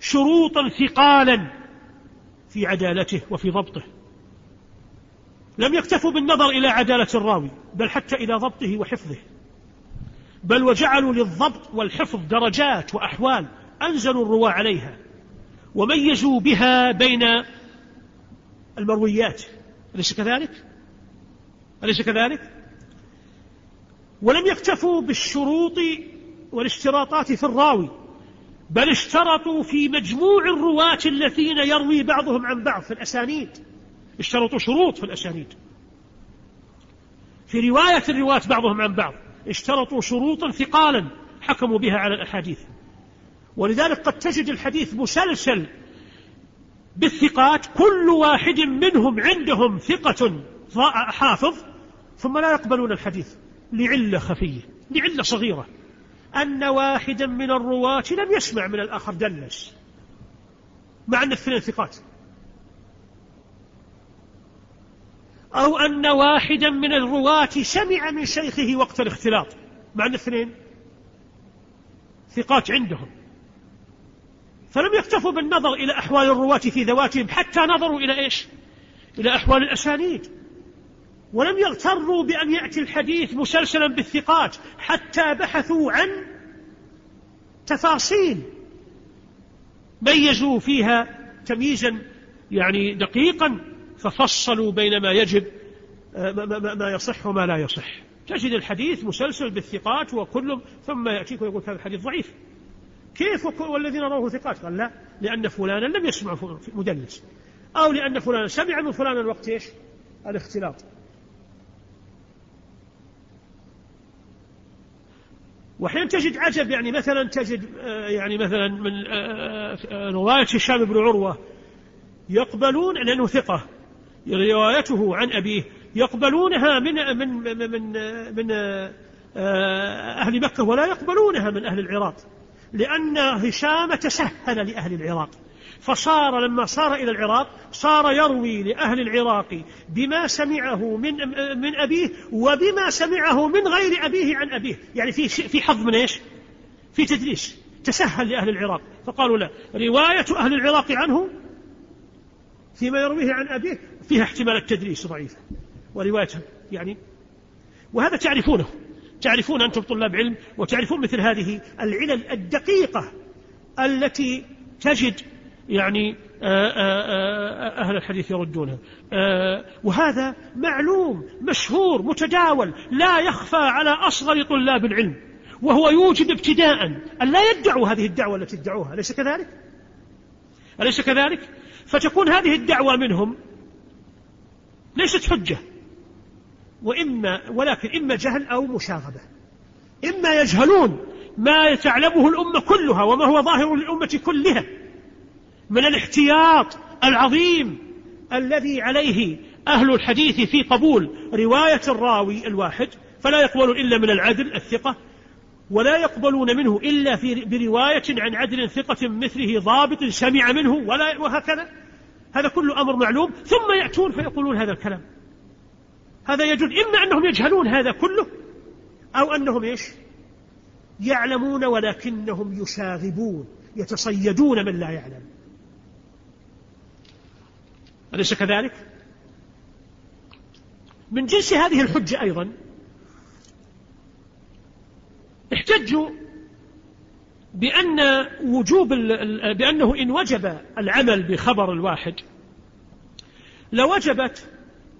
شروطا ثقالا في عدالته وفي ضبطه. لم يكتفوا بالنظر إلى عدالة الراوي بل حتى إلى ضبطه وحفظه بل وجعلوا للضبط والحفظ درجات وأحوال أنزلوا الرواة عليها وميزوا بها بين المرويات أليس كذلك؟ أليس كذلك؟ ولم يكتفوا بالشروط والاشتراطات في الراوي بل اشترطوا في مجموع الرواة الذين يروي بعضهم عن بعض في الأسانيد اشترطوا شروط في الأسانيد. في رواية الرواة بعضهم عن بعض اشترطوا شروطا ثقالا حكموا بها على الأحاديث. ولذلك قد تجد الحديث مسلسل بالثقات كل واحد منهم عندهم ثقة حافظ ثم لا يقبلون الحديث لعلة خفية لعلة صغيرة. أن واحدا من الرواة لم يسمع من الآخر دلس مع أن الاثنين ثقات. أو أن واحدا من الرواة سمع من شيخه وقت الاختلاط. مع الاثنين ثقات عندهم. فلم يكتفوا بالنظر إلى أحوال الرواة في ذواتهم حتى نظروا إلى إيش؟ إلى أحوال الأسانيد. ولم يغتروا بأن يأتي الحديث مسلسلا بالثقات حتى بحثوا عن تفاصيل ميزوا فيها تمييزا يعني دقيقا ففصلوا بين ما يجب ما يصح وما لا يصح. تجد الحديث مسلسل بالثقات وكل ثم يأتيك ويقول هذا الحديث ضعيف. كيف والذين رواه ثقات؟ قال لا لأن فلانا لم يسمع مدلس. أو لأن فلانا سمع من فلان الوقت إيش؟ الاختلاط. وحين تجد عجب يعني مثلا تجد آه، يعني مثلا من آه، آه، رواية هشام بن عروة يقبلون لأنه ثقة. روايته عن أبيه يقبلونها من من من من, من أهل مكة ولا يقبلونها من أهل العراق لأن هشام تسهل لأهل العراق. فصار لما صار إلى العراق صار يروي لأهل العراق بما سمعه من من أبيه وبما سمعه من غير أبيه عن أبيه. يعني في في حظ من إيش؟ في تدريس تسهل لأهل العراق. فقالوا لا. رواية أهل العراق عنه فيما يرويه عن أبيه فيها احتمال التدريس ضعيفة وروايته يعني وهذا تعرفونه تعرفون أنتم طلاب علم وتعرفون مثل هذه العلل الدقيقة التي تجد يعني آه، آه، آه، أهل الحديث يردونها وهذا معلوم مشهور متداول لا يخفى على أصغر طلاب العلم وهو يوجب ابتداء أن لا يدعوا هذه الدعوة التي ادعوها أليس كذلك؟ أليس كذلك؟ فتكون هذه الدعوة منهم ليست حجة. وإما ولكن إما جهل أو مشاغبة. إما يجهلون ما تعلمه الأمة كلها وما هو ظاهر للأمة كلها من الاحتياط العظيم الذي عليه أهل الحديث في قبول رواية الراوي الواحد فلا يقبل إلا من العدل الثقة ولا يقبلون منه إلا في برواية عن عدل ثقة مثله ضابط سمع منه ولا وهكذا. هذا كله أمر معلوم ثم يأتون فيقولون هذا الكلام. هذا يجوز. إما أنهم يجهلون هذا كله أو أنهم إيش؟ يعلمون ولكنهم يشاغبون يتصيدون من لا يعلم. أليس كذلك؟ من جنس هذه الحجة أيضا احتجوا بأن وجوب بأنه إن وجب العمل بخبر الواحد لوجبت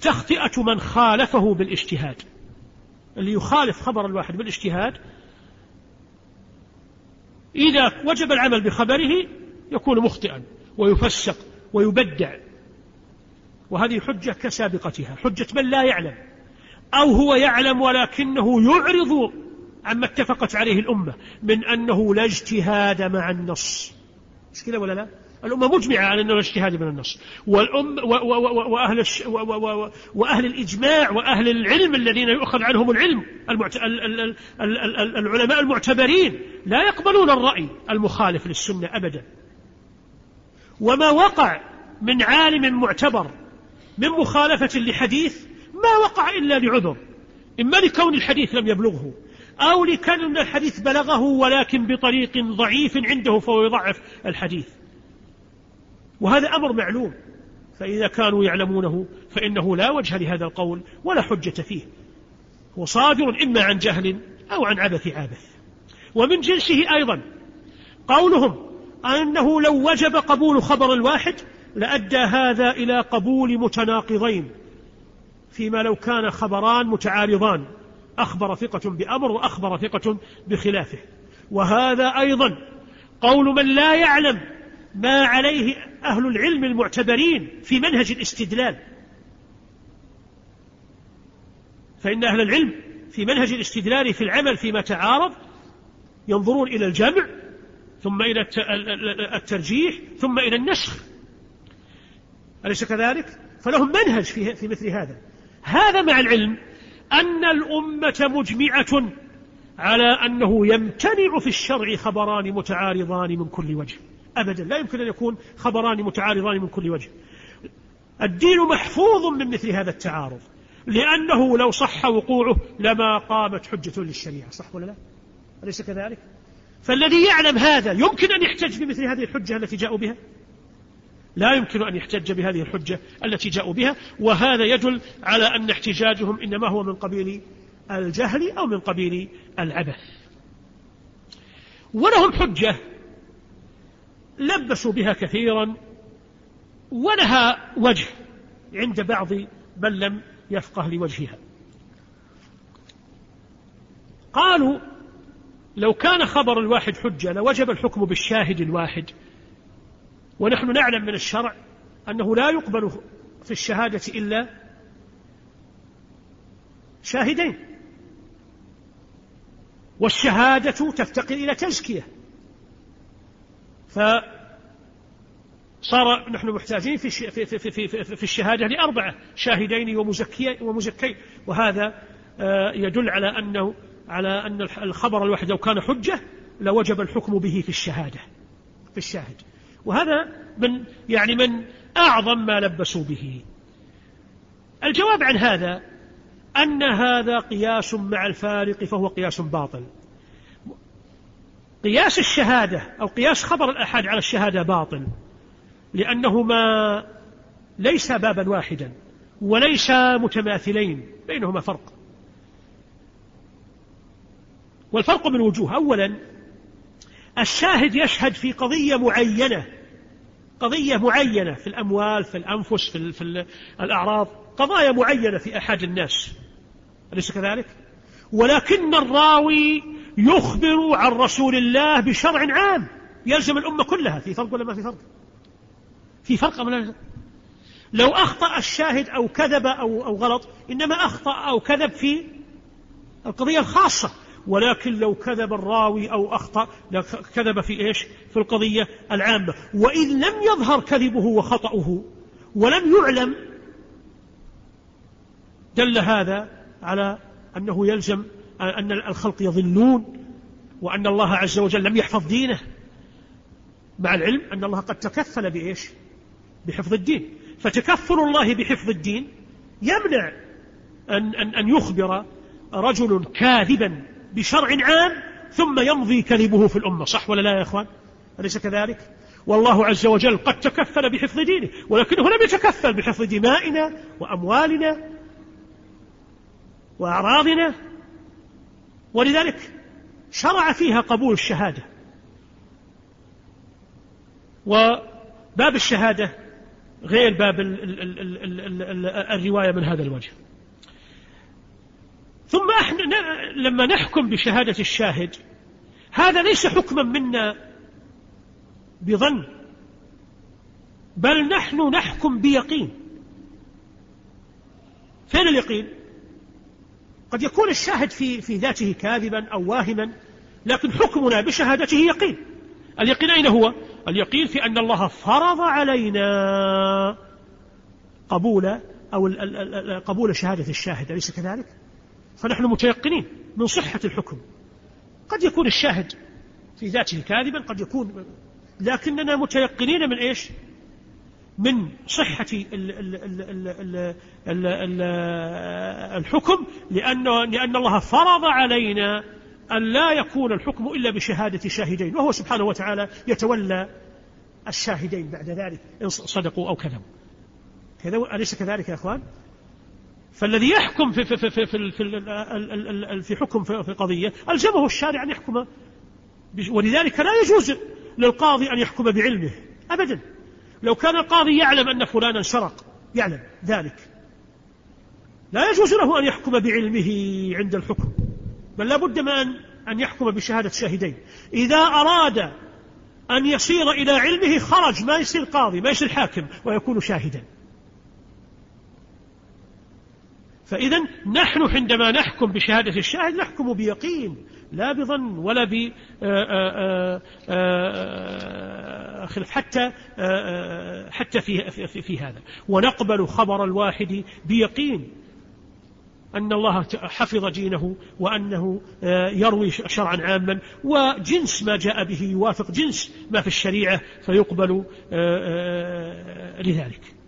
تخطئة من خالفه بالاجتهاد. اللي يخالف خبر الواحد بالاجتهاد إذا وجب العمل بخبره يكون مخطئا ويفسق ويبدع. وهذه حجة كسابقتها حجة من لا يعلم أو هو يعلم ولكنه يعرض عما اتفقت عليه الأمة من أنه لا اجتهاد مع النص. مش كذا ولا لا؟ الأمة مجمعة على أنه الاجتهاد من النص. والأم وأهل, الش وأهل الإجماع وأهل العلم الذين يؤخذ عنهم العلم. المعت... العلماء المعتبرين لا يقبلون الرأي المخالف للسنة أبدا. وما وقع من عالم معتبر من مخالفة لحديث ما وقع إلا لعذر. إما لكون الحديث لم يبلغه. أو لكون الحديث بلغه ولكن بطريق ضعيف عنده فهو يضعف الحديث. وهذا أمر معلوم. فإذا كانوا يعلمونه فإنه لا وجه لهذا القول ولا حجة فيه. هو صادر إما عن جهل أو عن عبث عابث. ومن جنسه أيضا. قولهم أنه لو وجب قبول خبر الواحد لأدى هذا إلى قبول متناقضين. فيما لو كان خبران متعارضان. أخبر ثقة بأمر وأخبر ثقة بخلافه. وهذا أيضا قول من لا يعلم ما عليه أهل العلم المعتبرين في منهج الاستدلال. فإن أهل العلم في منهج الاستدلال في العمل فيما تعارض ينظرون إلى الجمع ثم إلى الترجيح ثم إلى النسخ. أليس كذلك؟ فلهم منهج في, مثل هذا. هذا مع العلم أن الأمة مجمعة على أنه يمتنع في الشرع خبران متعارضان من كل وجه. أبدا. لا يمكن أن يكون خبران متعارضان من كل وجه. الدين محفوظ من مثل هذا التعارض. لأنه لو صح وقوعه لما قامت حجة للشريعة. صح ولا لا؟ أليس كذلك؟ فالذي يعلم هذا يمكن أن يحتج بمثل هذه الحجة التي جاءوا بها؟ لا يمكن أن يحتج بهذه الحجة التي جاءوا بها وهذا يدل على أن احتجاجهم إنما هو من قبيل الجهل أو من قبيل العبث. ولهم حجة لبسوا بها كثيرا ولها وجه عند بعض من لم يفقه لوجهها. قالوا لو كان خبر الواحد حجة لوجب الحكم بالشاهد الواحد. ونحن نعلم من الشرع أنه لا يقبل في الشهادة إلا شاهدين. والشهادة تفتقر إلى تزكية. فصار نحن محتاجين في في في في, في الشهادة لأربعة شاهدين ومزكي. ومزكين وهذا آه، يدل على أنه على أن الخبر الواحد لو كان حجة لوجب الحكم به في الشهادة في الشاهد. وهذا من يعني من أعظم ما لبسوا به. الجواب عن هذا أن هذا قياس مع الفارق فهو قياس باطل. قياس الشهادة أو قياس خبر الأحد على الشهادة باطل لأنهما ليس بابا واحدا وليس متماثلين بينهما فرق. والفرق من وجوه أولا الشاهد يشهد في قضية معينة قضية معينة في الأموال في الأنفس في, في الأعراض قضايا معينة في أحد الناس. أليس كذلك؟ ولكن الراوي يخبر عن رسول الله بشرع عام. يلزم الأمة كلها. في فرق ولا ما في فرق؟ في فرق أم لو أخطأ الشاهد أو كذب أو, أو غلط إنما أخطأ أو كذب في القضية الخاصة. ولكن لو كذب الراوي أو أخطأ كذب في إيش؟ في القضية العامة. وإذ لم يظهر كذبه وخطأه ولم يعلم دل هذا على أنه يلزم أن الخلق يضلون وأن الله عز وجل لم يحفظ دينه. مع العلم أن الله قد تكفل بإيش؟ بحفظ الدين. فتكفل الله بحفظ الدين يمنع أن, أن, أن يخبر رجل كاذبا بشرع عام ثم يمضي كذبه في الأمة. صح ولا لا يا إخوان؟ أليس كذلك؟ والله عز وجل قد تكفل بحفظ دينه ولكنه لم يتكفل بحفظ دمائنا وأموالنا وأعراضنا. ولذلك شرع فيها قبول الشهادة. وباب الشهادة غير باب الرواية من هذا الوجه. ثم إحنا لما نحكم بشهادة الشاهد هذا ليس حكما منا بظن بل نحن نحكم بيقين. فين اليقين؟ قد يكون الشاهد في في ذاته كاذبا أو واهما لكن حكمنا بشهادته يقين. اليقين أين هو؟ اليقين في أن الله فرض علينا قبول أو قبول شهادة الشاهد أليس كذلك؟ فنحن متيقنين من صحة الحكم قد يكون الشاهد في ذاته كاذبا قد يكون لكننا متيقنين من إيش؟ من صحة الحكم لأن لأن الله فرض علينا أن لا يكون الحكم إلا بشهادة شاهدين وهو سبحانه وتعالى يتولى الشاهدين بعد ذلك إن صدقوا أو كذبوا كذا أليس كذلك يا أخوان؟ فالذي يحكم في في في في في, في, في حكم في قضية ألزمه الشارع أن يحكم ولذلك لا يجوز للقاضي أن يحكم بعلمه أبدا. لو كان القاضي يعلم أن فلانا سرق يعلم ذلك. لا يجوز له أن يحكم بعلمه عند الحكم بل لا بد من أن يحكم بشهادة شاهدين. إذا أراد أن يصير إلى علمه خرج ما يصير قاضي ما يصير حاكم ويكون شاهدا. فإذا نحن عندما نحكم بشهادة الشاهد نحكم بيقين لا بظن ولا ب آه، آه، آه، حتى حتى في في, في هذا. ونقبل خبر الواحد بيقين أن الله حفظ دينه وأنه يروي شرعا عاما وجنس ما جاء به يوافق جنس ما في الشريعة فيقبل لذلك.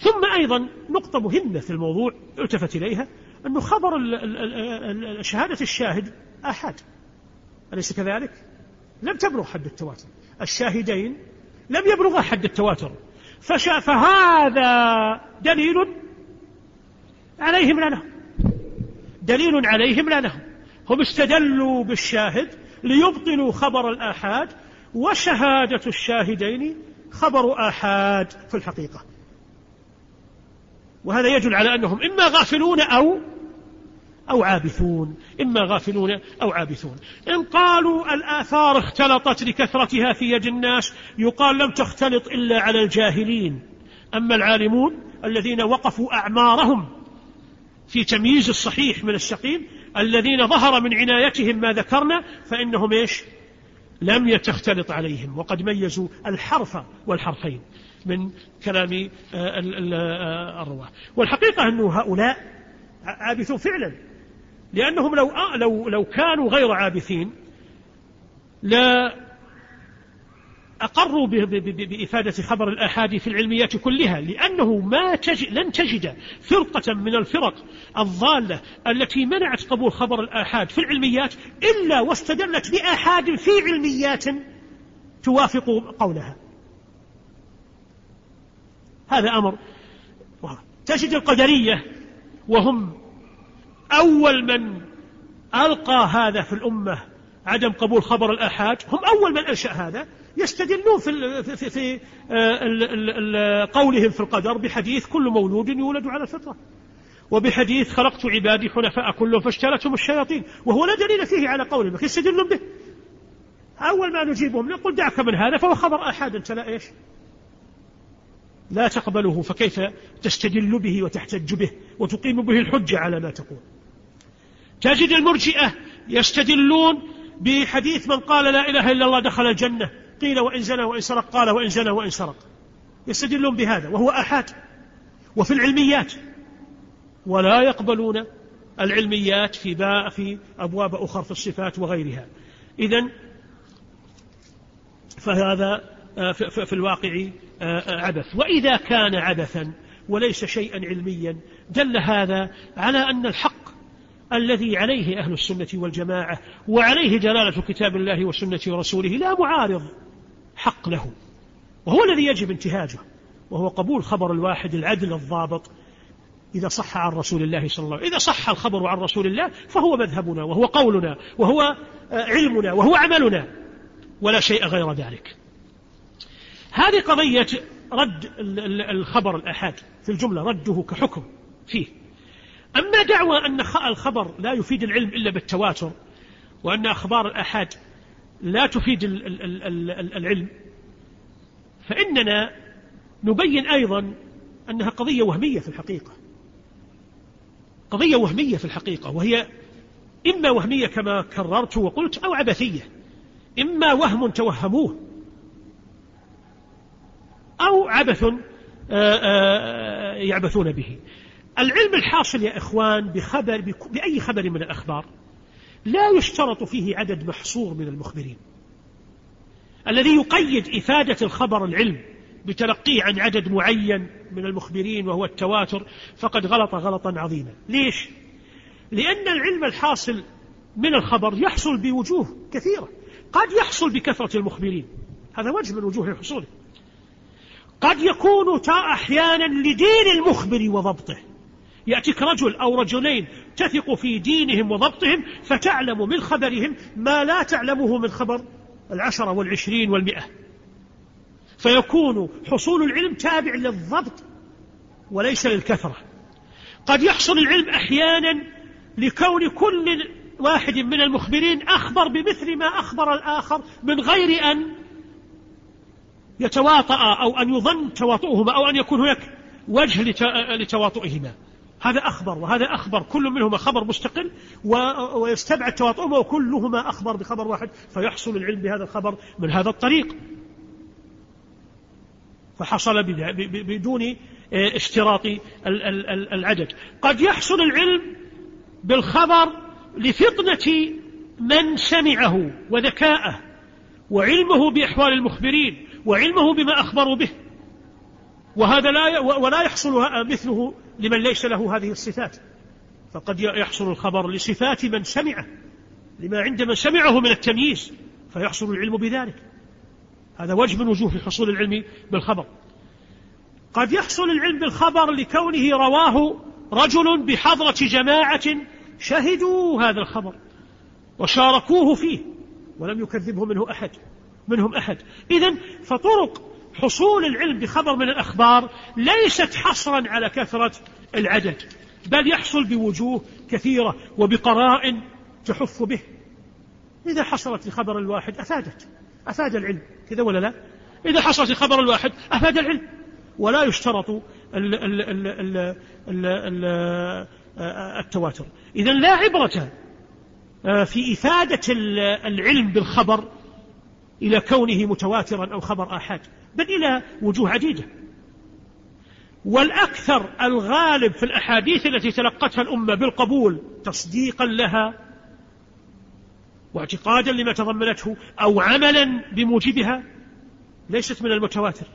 ثم أيضا نقطة مهمة في الموضوع التفت إليها أنه خبر شهادة الشاهد أحد أليس كذلك؟ لم تبلغ حد التواتر. الشاهدين لم يبلغا حد التواتر. فهذا دليل عليهم لا لهم دليل عليهم لا لهم هم استدلوا بالشاهد ليبطلوا خبر الآحاد وشهادة الشاهدين خبر آحاد في الحقيقة. وهذا يدل على أنهم إما غافلون أو أو عابثون. إما غافلون أو عابثون. إن قالوا الآثار اختلطت لكثرتها في يد الناس يقال لم تختلط إلا على الجاهلين. أما العالمون الذين وقفوا أعمارهم في تمييز الصحيح من السقيم الذين ظهر من عنايتهم ما ذكرنا فإنهم إيش؟ لم يتختلط عليهم. وقد ميزوا الحرف والحرفين. من كلام آه، آه، الرواة. والحقيقة أن هؤلاء عابثون فعلا لأنهم لو آه، لو لو كانوا غير عابثين لا أقروا بإفادة خبر الآحاد في العلميات كلها لأنه ما تجد لن تجد فرقة من الفرق الضالة التي منعت قبول خبر الآحاد في العلميات إلا واستدلت بآحاد في علميات توافق قولها. هذا أمر. تجد القدرية وهم أول من ألقى هذا في الأمة عدم قبول خبر الآحاد هم أول من أنشأ هذا. يستدلون في, في, في آه، قولهم في القدر بحديث كل مولود يولد على الفطرة وبحديث خلقت عبادي حنفاء كلهم فاشترتهم الشياطين. وهو لا دليل فيه على قولهم يستدلون به. أول ما نجيبهم نقول دعك من هذا فهو خبر آحاد. أنت لا إيش؟ لا تقبله فكيف تستدل به وتحتج به وتقيم به الحجة على ما تقول؟ تجد المرجئة يستدلون بحديث من قال لا إله إلا الله دخل الجنة قيل وإن زنى وإن سرق قال وإن زنى وإن سرق. يستدلون بهذا وهو أحاد وفي العلميات. ولا يقبلون العلميات في في أبواب أخرى في الصفات وغيرها. إذا فهذا في الواقع آه، عبث. وإذا كان عبثا وليس شيئا علميا دل هذا على أن الحق الذي عليه أهل السنة والجماعة وعليه دلالة كتاب الله وسنة رسوله لا معارض حق له. وهو الذي يجب انتهاجه وهو قبول خبر الواحد العدل الضابط. إذا صح عن رسول الله صلى الله عليه وسلم إذا صح الخبر عن رسول الله فهو مذهبنا وهو قولنا وهو آه، علمنا وهو عملنا ولا شيء غير ذلك. هذه قضية رد الخبر الآحاد في الجملة رده كحكم فيه. أما دعوى أن الخبر لا يفيد العلم إلا بالتواتر وأن أخبار الآحاد لا تفيد العلم فإننا نبين أيضا أنها قضية وهمية في الحقيقة. قضية وهمية في الحقيقة وهي إما وهمية كما كررت وقلت أو عبثية إما وهم توهموه أو عبث آه، آه، يعبثون به. العلم الحاصل يا إخوان بخبر بأي خبر من الأخبار؟ لا يشترط فيه عدد محصور من المخبرين. الذي يقيد إفادة الخبر العلم بتلقيه عن عدد معين من المخبرين وهو التواتر فقد غلط غلطا عظيما. ليش؟ لأن العلم الحاصل من الخبر يحصل بوجوه كثيرة. قد يحصل بكثرة المخبرين. هذا وجه من وجوه حصوله قد يكون أحيانا لدين المخبر وضبطه. يأتيك رجل أو رجلين تثق في دينهم وضبطهم فتعلم من خبرهم ما لا تعلمه من خبر العشرة والعشرين والمئة. فيكون حصول العلم تابع للضبط وليس للكثرة. قد يحصل العلم أحيانا لكون كل واحد من المخبرين أخبر بمثل ما أخبر الآخر من غير أن يتواطأ أو أن يظن تواطؤهما أو أن يكون هناك وجه لتواطؤهما. هذا أخبر وهذا أخبر. كل منهما خبر مستقل ويستبعد تواطؤهما وكلهما أخبر بخبر واحد فيحصل العلم بهذا الخبر من هذا الطريق. فحصل بدون آه، اشتراط العدد. قد يحصل العلم بالخبر لفطنة من سمعه وذكاءه وعلمه بأحوال المخبرين وعلمه بما أخبروا به. وهذا لا ولا يحصل مثله لمن ليس له هذه الصفات. فقد يحصل الخبر لصفات من سمعه لما عند من سمعه من التمييز فيحصل العلم بذلك. هذا وجه من وجوه حصول العلم بالخبر. قد يحصل العلم بالخبر لكونه رواه رجل بحضرة جماعة شهدوا هذا الخبر وشاركوه فيه ولم يكذبه منه أحد. منهم أحد. إذا فطرق حصول العلم بخبر من الأخبار ليست حصرا على كثرة العدد بل يحصل بوجوه كثيرة وبقراء تحف به. إذا حصلت لخبر الواحد أفادت أفاد العلم. كذا ولا لا؟ إذا حصلت لخبر الواحد أفاد العلم. ولا يشترط التواتر. إذا لا عبرة آه، في إفادة العلم بالخبر إلى كونه متواترا أو خبر آحاد بل إلى وجوه عديدة. والأكثر الغالب في الأحاديث التي تلقتها الأمة بالقبول تصديقا لها واعتقادا لما تضمنته أو عملا بموجبها ليست من المتواتر.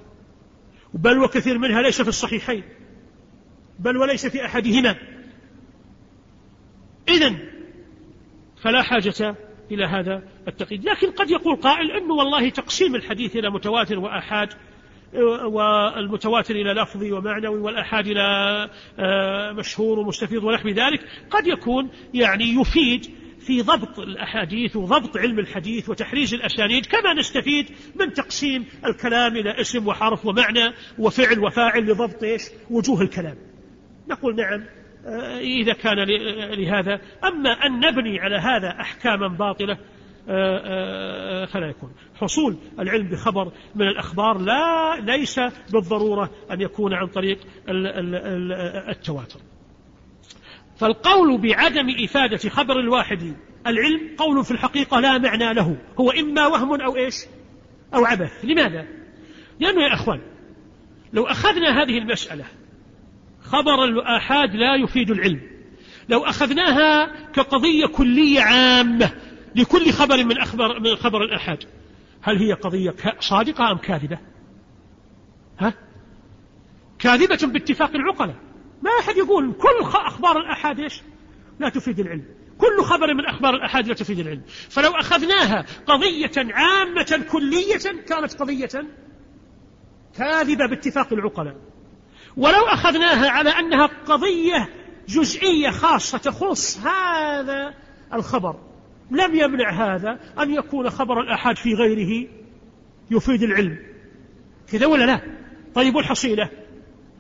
بل وكثير منها ليس في الصحيحين بل وليس في أحدهما. إذن فلا حاجة إلى هذا التقييد. لكن قد يقول قائل أنه والله تقسيم الحديث إلى متواتر وآحاد والمتواتر إلى لفظي ومعنوي والآحاد إلى آه، مشهور ومستفيض ونحو ذلك. قد يكون يعني يفيد في ضبط الأحاديث وضبط علم الحديث وتحريز الأسانيد كما نستفيد من تقسيم الكلام إلى اسم وحرف ومعنى وفعل وفاعل لضبط وجوه الكلام. نقول نعم آه، إذا كان لهذا. أما أن نبني على هذا أحكاما باطلة آه، آه، فلا يكون. حصول العلم بخبر من الأخبار لا ليس بالضرورة أن يكون عن طريق التواتر. فالقول بعدم إفادة خبر الواحد العلم قول في الحقيقة لا معنى له. هو إما وهم أو إيش؟ أو عبث. لماذا؟ لأنه يا أخوان لو أخذنا هذه المسألة خبر الآحاد لا يفيد العلم. لو أخذناها كقضية كلية عامة لكل خبر من أخبار من خبر الآحاد هل هي قضية صادقة أم كاذبة؟ ها؟ كاذبة باتفاق العقلاء. ما أحد يقول كل أخبار الآحاد إيش؟ لا تفيد العلم. كل خبر من أخبار الآحاد لا تفيد العلم. فلو أخذناها قضية عامة كلية كانت قضية كاذبة باتفاق العقلاء. ولو أخذناها على أنها قضية جزئية خاصة تخص هذا الخبر. لم يمنع هذا أن يكون خبر الآحاد في غيره يفيد العلم. كذا ولا لا؟ طيب والحصيلة؟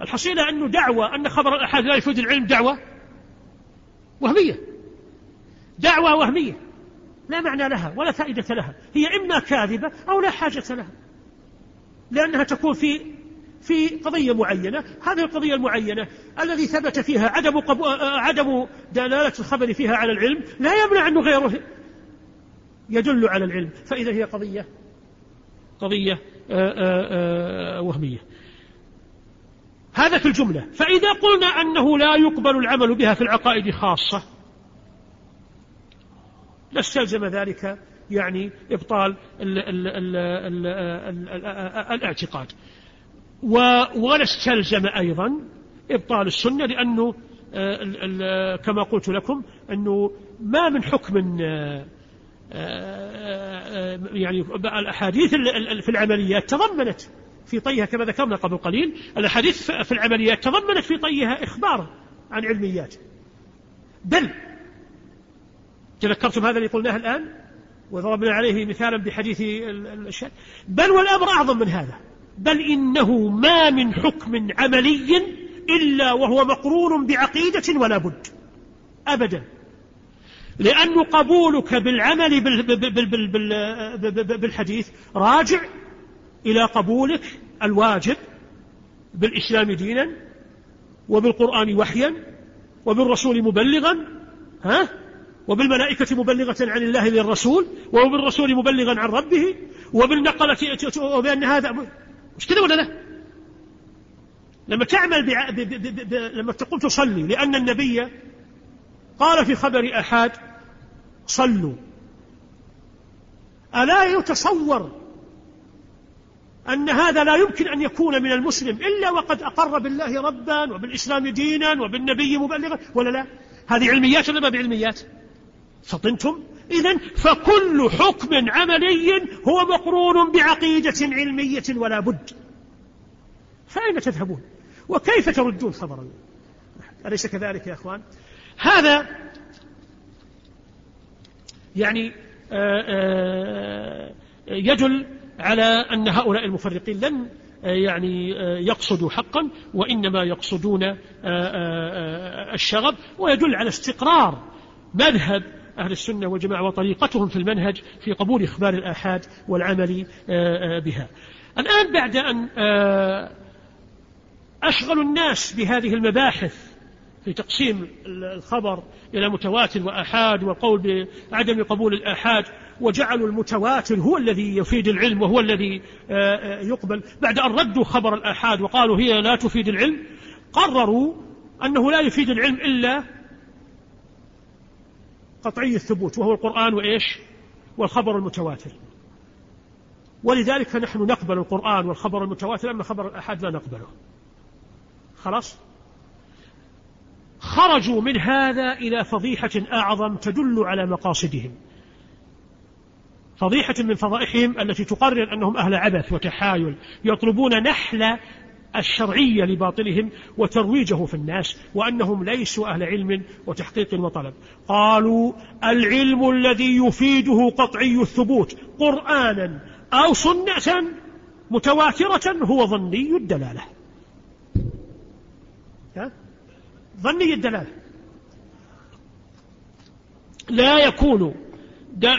الحصيلة أنه دعوة أن خبر الآحاد لا يفيد العلم دعوة وهمية. دعوة وهمية. لا معنى لها ولا فائدة لها. هي إما كاذبة أو لا حاجة لها. لأنها تكون في في قضية معينة. هذه القضية المعينة الذي ثبت فيها عدم, قبو... عدم دلالة الخبر فيها على العلم لا يمنع أنه غيره يدل على العلم. فإذا هي قضية قضية وهمية. هذا في الجملة. فإذا قلنا أنه لا يقبل العمل بها في العقائد خاصة لاستلزم ذلك يعني إبطال ال ال ال ال ال الاعتقاد. ولا استلزم أيضا إبطال السنة لأنه كما قلت لكم أنه ما من حكم يعني الأحاديث في العمليات تضمنت في طيها كما ذكرنا قبل قليل الأحاديث في العمليات تضمنت في طيها إخبار عن علميات. بل تذكرتم هذا اللي قلناه الآن؟ وضربنا عليه مثالا بحديث بل والأمر أعظم من هذا. بل إنه ما من حكم عملي إلا وهو مقرون بعقيدة ولا بد. أبدا. لأن قبولك بالعمل بالحديث راجع إلى قبولك الواجب بالإسلام دينا وبالقرآن وحيا وبالرسول مبلغا ها؟ وبالملائكة مبلغة عن الله للرسول وبالرسول مبلغا عن ربه وبالنقلة وبأن هذا مش كذا ولا لا؟ لما تعمل بع... ب... ب... ب... لما تقول تصلي لأن النبي قال في خبر أحد صلوا. ألا يتصور أن هذا لا يمكن أن يكون من المسلم إلا وقد أقر بالله ربا وبالإسلام دينا وبالنبي مبلغا ولا لا؟ هذه علميات ولا ما بعلميات فطنتم إذا فكل حكم عملي هو مقرون بعقيدة علمية ولا بد. فأين تذهبون؟ وكيف تردون خبرا؟ أليس كذلك يا أخوان؟ هذا يعني آه، آه، يدل على أن هؤلاء المفرقين لن آه، يعني يقصدوا حقا وإنما يقصدون الشغب ويدل على استقرار مذهب أهل السنة والجماعة وطريقتهم في المنهج في قبول إخبار الآحاد والعمل بها. الآن بعد أن أشغلوا الناس بهذه المباحث في تقسيم الخبر إلى متواتر وآحاد والقول بعدم قبول الآحاد وجعلوا المتواتر هو الذي يفيد العلم وهو الذي آه، آه، يقبل. بعد أن ردوا خبر الآحاد وقالوا هي لا تفيد العلم قرروا أنه لا يفيد العلم إلا قطعي الثبوت وهو القرآن وإيش؟ والخبر المتواتر. ولذلك فنحن نقبل القرآن والخبر المتواتر أما خبر الآحاد لا نقبله. خلاص؟ خرجوا من هذا إلى فضيحة أعظم تدل على مقاصدهم. فضيحة من فضائحهم التي تقرر أنهم أهل عبث وتحايل يطلبون نحل الشرعية لباطلهم وترويجه في الناس وأنهم ليسوا أهل علم وتحقيق وطلب قالوا العلم الذي يفيده قطعي الثبوت قرآنا أو سنة متواترة هو ظني الدلالة. ظني الدلالة. لا يكون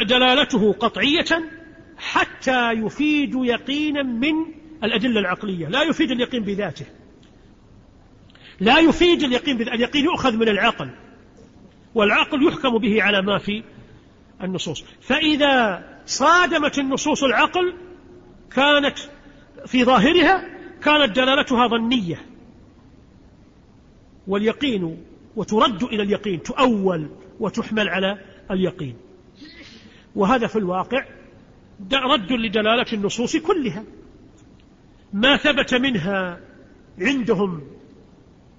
دلالته قطعية حتى يفيد يقينا من الأدلة العقلية. لا يفيد اليقين بذاته. لا يفيد اليقين بذاته اليقين يؤخذ من العقل. والعقل يحكم به على ما في النصوص. فإذا صادمت النصوص العقل كانت في ظاهرها كانت دلالتها ظنية. واليقين وترد إلى اليقين تؤول وتحمل على اليقين. وهذا في الواقع رد لدلالة النصوص كلها. ما ثبت منها عندهم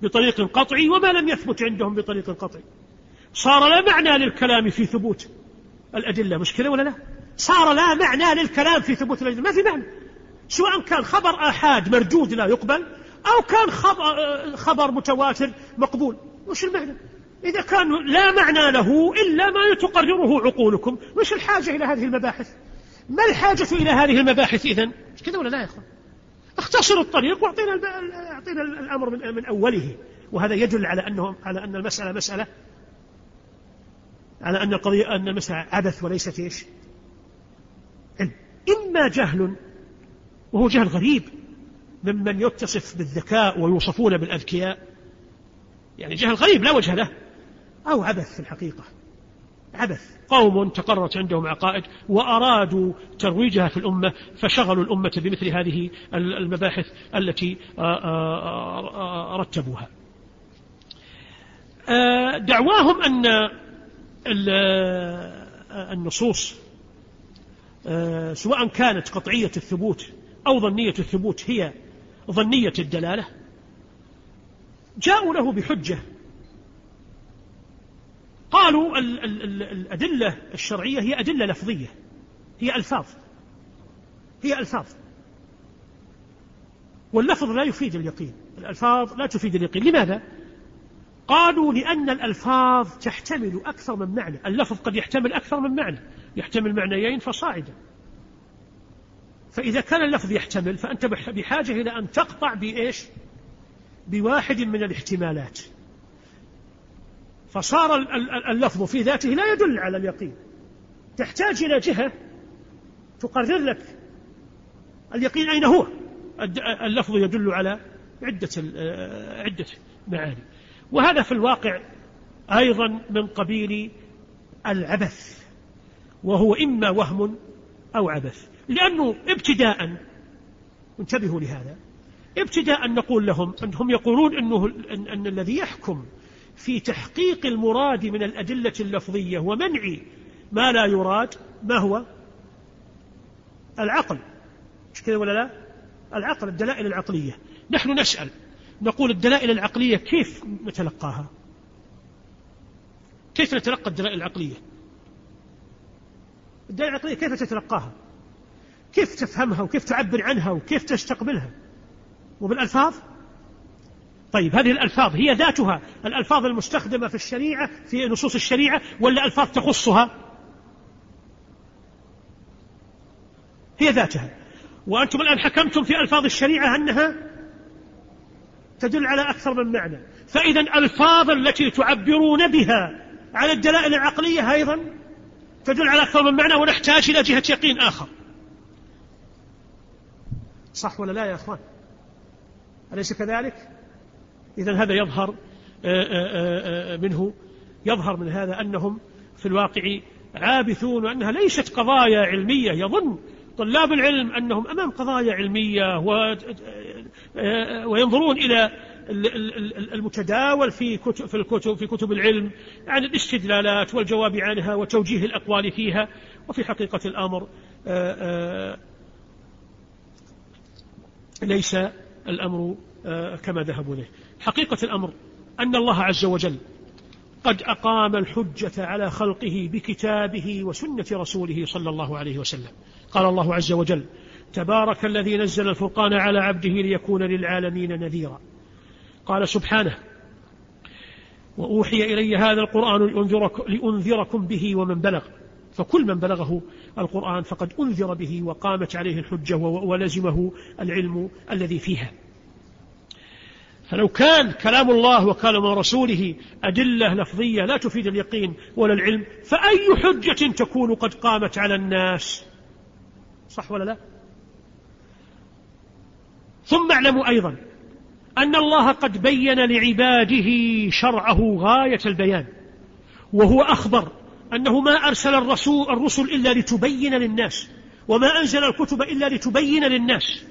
بطريق قطعي وما لم يثبت عندهم بطريق قطعي. صار لا معنى للكلام في ثبوت الأدلة. مشكلة ولا لا؟ صار لا معنى للكلام في ثبوت الأدلة. ما في معنى. سواء كان خبر آحاد مردود لا يقبل أو كان خبر, خبر متواتر مقبول. وش المعنى؟ إذا كان لا معنى له إلا ما تقرره عقولكم. وش الحاجة إلى هذه المباحث؟ ما الحاجة إلى هذه المباحث إذن؟ كذا ولا لا يا أخوان؟ اختصروا الطريق واعطينا اعطينا الامر من, من اوله. وهذا يدل على انه على ان المسألة مساله على أن القضية أن المسألة عبث وليست إيش؟ علم. إما جهل وهو جهل غريب ممن يتصف بالذكاء ويوصفون بالأذكياء. يعني جهل غريب لا وجه له. أو عبث في الحقيقة. عبث. قوم تقررت عندهم عقائد وأرادوا ترويجها في الأمة فشغلوا الأمة بمثل هذه المباحث التي آه، آه، آه، رتبوها. دعواهم أن النصوص سواء كانت قطعية الثبوت أو ظنية الثبوت هي ظنية الدلالة جاءوا له بحجة قالوا ال ال ال الأدلة الشرعية هي أدلة لفظية. هي ألفاظ. هي ألفاظ. واللفظ لا يفيد اليقين. الألفاظ لا تفيد اليقين. لماذا؟ قالوا لأن الألفاظ تحتمل أكثر من معنى. اللفظ قد يحتمل أكثر من معنى. يحتمل معنيين فصاعدا. فإذا كان اللفظ يحتمل فأنت بحاجة إلى أن تقطع بإيش؟ بواحد من الاحتمالات. فصار اللفظ في ذاته لا يدل على اليقين. تحتاج إلى جهة تقرر لك اليقين أين هو. اللفظ يدل على عدة عدة معاني. وهذا في الواقع أيضا من قبيل العبث وهو إما وهم أو عبث. لأنه ابتداء انتبهوا لهذا ابتداء نقول لهم أنهم يقولون أنه أن, أن الذي يحكم في تحقيق المراد من الأدلة اللفظية ومنع ما لا يراد ما هو؟ العقل. مش كذا ولا لا؟ العقل الدلائل العقلية. نحن نسأل نقول الدلائل العقلية كيف نتلقاها؟ كيف نتلقى الدلائل العقلية؟ الدلائل العقلية كيف تتلقاها؟ كيف تفهمها وكيف تعبر عنها وكيف تستقبلها؟ وبالألفاظ؟ طيب هذه الألفاظ هي ذاتها الألفاظ المستخدمة في الشريعة في نصوص الشريعة ولا ألفاظ تخصها؟ هي ذاتها. وأنتم الآن حكمتم في ألفاظ الشريعة أنها تدل على أكثر من معنى. فإذا الألفاظ التي تعبرون بها على الدلائل العقلية أيضا تدل على أكثر من معنى ونحتاج إلى جهة يقين آخر. صح ولا لا يا أخوان؟ أليس كذلك؟ إذا هذا يظهر آه، آه، آه، منه يظهر من هذا أنهم في الواقع عابثون وأنها ليست قضايا علمية. يظن طلاب العلم أنهم أمام قضايا علمية وينظرون إلى المتداول في كتب في الكتب في كتب العلم عن الاستدلالات والجواب عنها وتوجيه الأقوال فيها. وفي حقيقة الأمر ليس الأمر كما ذهبوا إليه. حقيقة الأمر أن الله عز وجل قد أقام الحجة على خلقه بكتابه وسنة رسوله صلى الله عليه وسلم. قال الله عز وجل تبارك الذي نزل الفرقان على عبده ليكون للعالمين نذيرا. قال سبحانه وأوحي إلي هذا القرآن لأنذركم به ومن بلغ. فكل من بلغه القرآن فقد أنذر به وقامت عليه الحجة ولزمه العلم الذي فيها. فلو كان كلام الله وكلام رسوله أدلة لفظية لا تفيد اليقين ولا العلم فأي حجة تكون قد قامت على الناس؟ صح ولا لا؟ ثم اعلموا أيضا أن الله قد بين لعباده شرعه غاية البيان وهو أخبر أنه ما أرسل الرسول الرسل إلا لتبين للناس وما أنزل الكتب إلا لتبين للناس.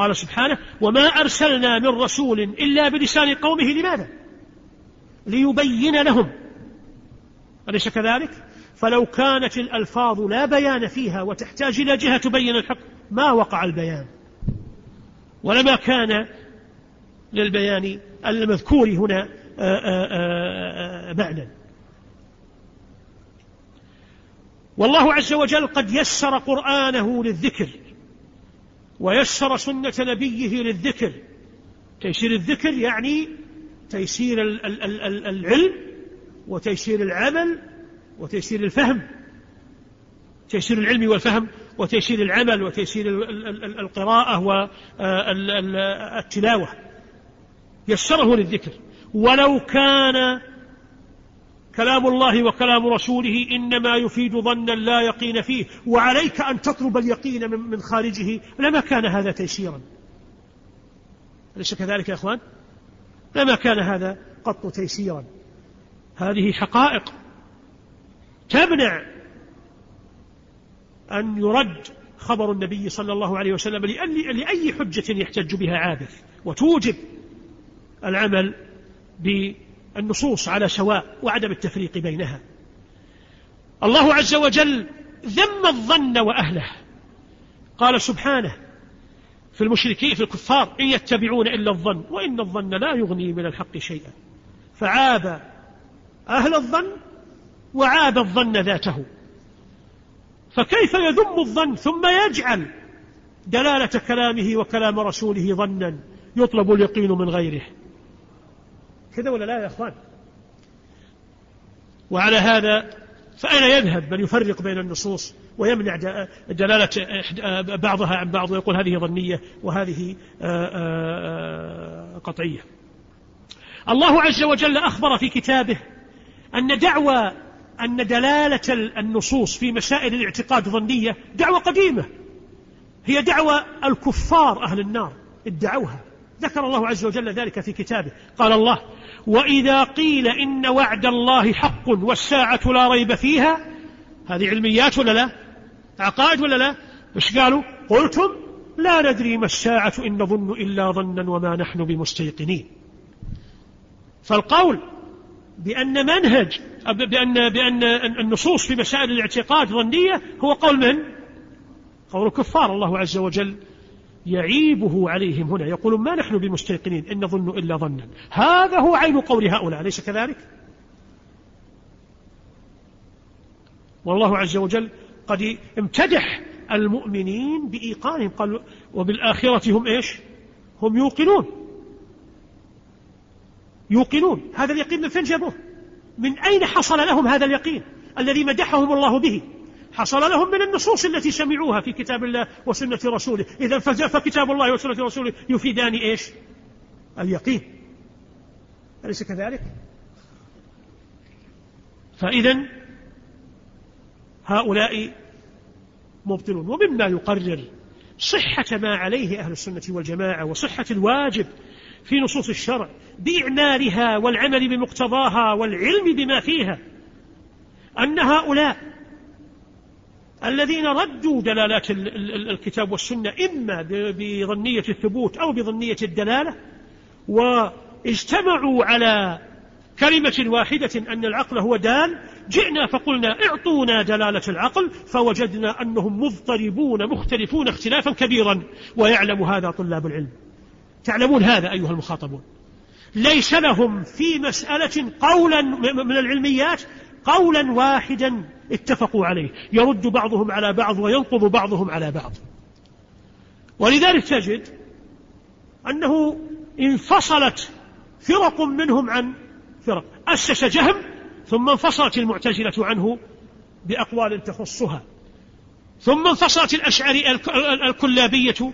قال سبحانه وما أرسلنا من رسول إلا بلسان قومه. لماذا؟ ليبين لهم. أليس كذلك؟ فلو كانت الألفاظ لا بيان فيها وتحتاج إلى جهة تبين الحق ما وقع البيان؟ ولما كان للبيان المذكور هنا معنى. والله عز وجل قد يسر قرآنه للذكر. ويسر سنة نبيه للذكر. تيسير الذكر يعني تيسير العلم وتيسير العمل وتيسير الفهم. تيسير العلم والفهم وتيسير العمل وتيسير القراءة والتلاوة يسره للذكر. ولو كان كلام الله وكلام رسوله إنما يفيد ظنا لا يقين فيه وعليك أن تطلب اليقين من خارجه. لما كان هذا تيسيرا؟ أليس كذلك يا أخوان؟ لما كان هذا قط تيسيرا؟ هذه حقائق تمنع أن يرد خبر النبي صلى الله عليه وسلم لأي حجة يحتج بها عابث وتوجب العمل النصوص على سواء وعدم التفريق بينها. الله عز وجل ذم الظن وأهله. قال سبحانه في المشركين في الكفار إن يتبعون إلا الظن وإن الظن لا يغني من الحق شيئا. فعاب أهل الظن وعاب الظن ذاته. فكيف يذم الظن ثم يجعل دلالة كلامه وكلام رسوله ظنا يطلب اليقين من غيره؟ كذا ولا لا يا أخوان؟ وعلى هذا فأين يذهب من يفرق بين النصوص ويمنع دلالة بعضها عن بعض ويقول هذه ظنية وهذه قطعية. الله عز وجل أخبر في كتابه أن دعوى أن دلالة النصوص في مسائل الاعتقاد ظنية دعوة قديمة. هي دعوة الكفار أهل النار ادعوها. ذكر الله عز وجل ذلك في كتابه. قال الله وإذا قيل إن وعد الله حق والساعة لا ريب فيها هذه علميات ولا لا؟ عقائد ولا لا؟ مش قالوا؟ قلتم لا ندري ما الساعة إن نظن إلا ظنا وما نحن بمستيقنين. فالقول بأن منهج بأن بأن النصوص في مسائل الاعتقاد ظنية هو قول من؟ قول الكفار الله عز وجل. يعيبه عليهم هنا. يقول ما نحن بمستيقنين إن نظن إلا ظنا. هذا هو عين قول هؤلاء. أليس كذلك؟ والله عز وجل قد امتدح المؤمنين بإيقانهم. قال وبالآخرة هم إيش؟ هم يوقنون. يوقنون. هذا اليقين من فين جابوه؟ من أين حصل لهم هذا اليقين الذي مدحهم الله به؟ حصل لهم من النصوص التي سمعوها في كتاب الله وسنة رسوله. إذا فكتاب الله وسنة رسوله يفيدان إيش؟ اليقين. أليس كذلك؟ فإذا هؤلاء مبطلون. ومما يقرر صحة ما عليه أهل السنة والجماعة وصحة الواجب في نصوص الشرع بإعمالها والعمل بمقتضاها والعلم بما فيها أن هؤلاء الذين ردوا دلالات الكتاب والسنة إما بظنية الثبوت أو بظنية الدلالة واجتمعوا على كلمة واحدة أن العقل هو دال جئنا فقلنا اعطونا دلالة العقل فوجدنا أنهم مضطربون مختلفون اختلافا كبيرا ويعلم هذا طلاب العلم. تعلمون هذا أيها المخاطبون. ليس لهم في مسألة قولا من العلميات قولا واحدا اتفقوا عليه. يرد بعضهم على بعض وينقض بعضهم على بعض. ولذلك تجد أنه انفصلت فرق منهم عن فرق. أسس جهم ثم انفصلت المعتزلة عنه بأقوال تخصها. ثم انفصلت الأشعري الكلابية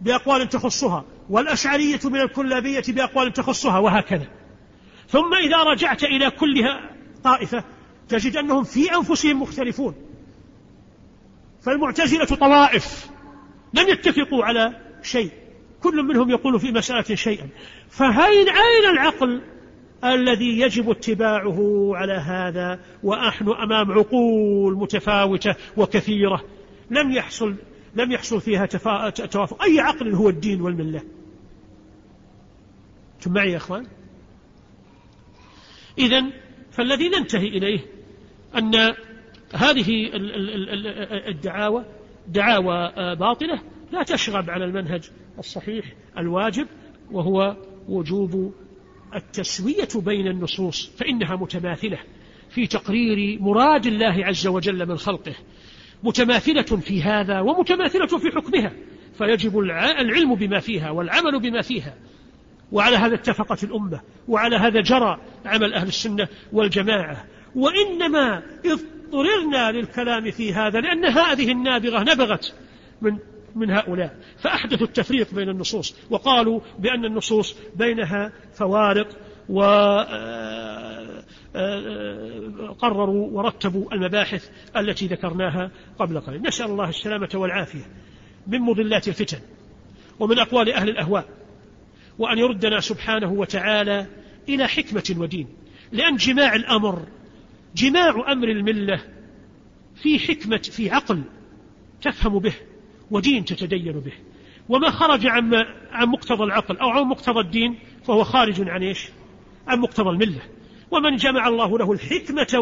بأقوال تخصها. والأشعرية من الكلابية بأقوال تخصها وهكذا. ثم إذا رجعت إلى كلها طائفة تجد أنهم في أنفسهم مختلفون. فالمعتزلة طوائف لم يتفقوا على شيء. كل منهم يقول في مسألة شيئا. فهين أين العقل الذي يجب اتباعه على هذا ونحن أمام عقول متفاوتة وكثيرة؟ لم يحصل لم يحصل فيها توافق. أي عقل هو الدين والملة؟ معي يا أخوان؟ إذا فالذي ننتهي إليه أن هذه الدعاوى دعاوى باطلة لا تشغب على المنهج الصحيح الواجب وهو وجوب التسوية بين النصوص فإنها متماثلة في تقرير مراد الله عز وجل من خلقه متماثلة في هذا ومتماثلة في حكمها فيجب العلم بما فيها والعمل بما فيها. وعلى هذا اتفقت الأمة وعلى هذا جرى عمل أهل السنة والجماعة. وإنما اضطررنا للكلام في هذا لأن هذه النابغة نبغت من من هؤلاء. فأحدثوا التفريق بين النصوص وقالوا بأن النصوص بينها فوارق و آه، آه، قرروا ورتبوا المباحث التي ذكرناها قبل قليل. نسأل الله السلامة والعافية من مضلات الفتن ومن أقوال أهل الأهواء. وأن يردنا سبحانه وتعالى إلى حكمة ودين. لأن جماع الأمر جماع أمر الملة في حكمة في عقل تفهم به ودين تتدين به. وما خرج عن عن مقتضى العقل أو عن مقتضى الدين فهو خارج عن إيش؟ عن مقتضى الملة. ومن جمع الله له الحكمة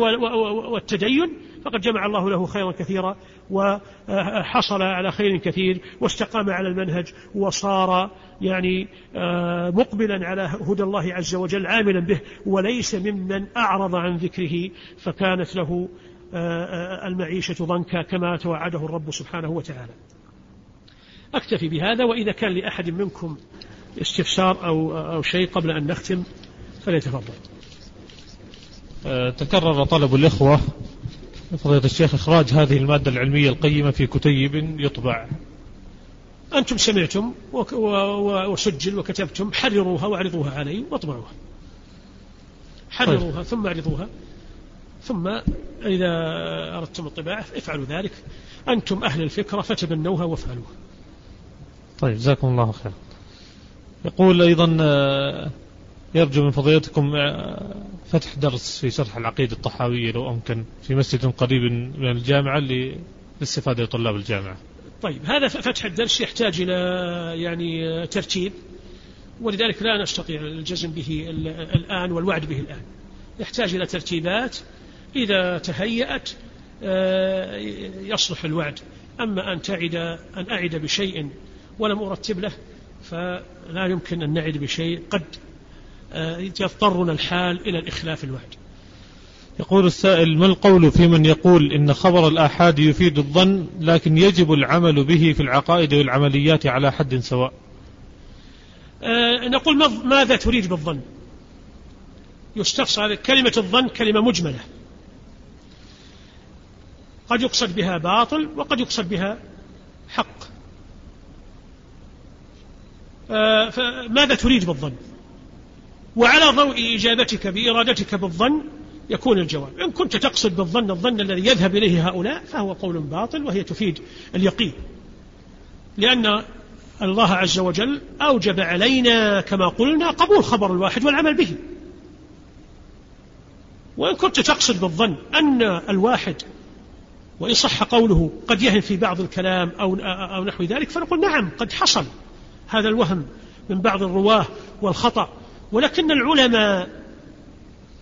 والتدين فقد جمع الله له خيرا كثيرا وحصل على خير كثير واستقام على المنهج وصار يعني آه، مقبلا على هدى الله عز وجل عاملا به وليس ممن أعرض عن ذكره فكانت له آه، آه، المعيشة ضنكا كما توعده الرب سبحانه وتعالى. أكتفي بهذا وإذا كان لأحد منكم استفسار أو, أو شيء قبل أن نختم فليتفضل. تكرر طلب الإخوة. فضيلة الشيخ إخراج هذه المادة العلمية القيمة في كتيب يطبع. أنتم سمعتم وسجل وكتبتم حرروها واعرضوها علي واطبعوها. حرروها طيب. ثم اعرضوها ثم إذا أردتم الطباعة افعلوا ذلك. أنتم أهل الفكرة فتبنوها وافعلوها. طيب جزاكم الله خير. يقول أيضا آه، يرجو من فضيلتكم آه، فتح درس في شرح العقيدة الطحاوية لو أمكن في مسجد قريب من الجامعة للاستفادة لطلاب الجامعة. طيب هذا فتح الدرس يحتاج إلى يعني ترتيب ولذلك لا نستطيع الجزم به الآن والوعد به الآن. يحتاج إلى ترتيبات إذا تهيأت آه، يصلح الوعد. أما أن تعد أن أعد بشيء ولم أرتب له فلا يمكن أن نعد بشيء قد آه، يضطرنا الحال إلى الإخلاف الوعد يقول السائل ما القول في من يقول إن خبر الآحاد يفيد الظن لكن يجب العمل به في العقائد والعمليات على حد سواء؟ أه نقول ماذا تريد بالظن؟ يستفسر كلمة الظن كلمة مجملة. قد يقصد بها باطل وقد يقصد بها حق. أه فماذا تريد بالظن؟ وعلى ضوء إجابتك بإرادتك بالظن يكون الجواب. إن كنت تقصد بالظن الظن الذي يذهب إليه هؤلاء فهو قول باطل وهي تفيد اليقين. لأن الله عز وجل أوجب علينا كما قلنا قبول خبر الواحد والعمل به. وإن كنت تقصد بالظن أن الواحد وإن صح قوله قد يهم في بعض الكلام أو, أو نحو ذلك فنقول نعم قد حصل هذا الوهم من بعض الرواة والخطأ. ولكن العلماء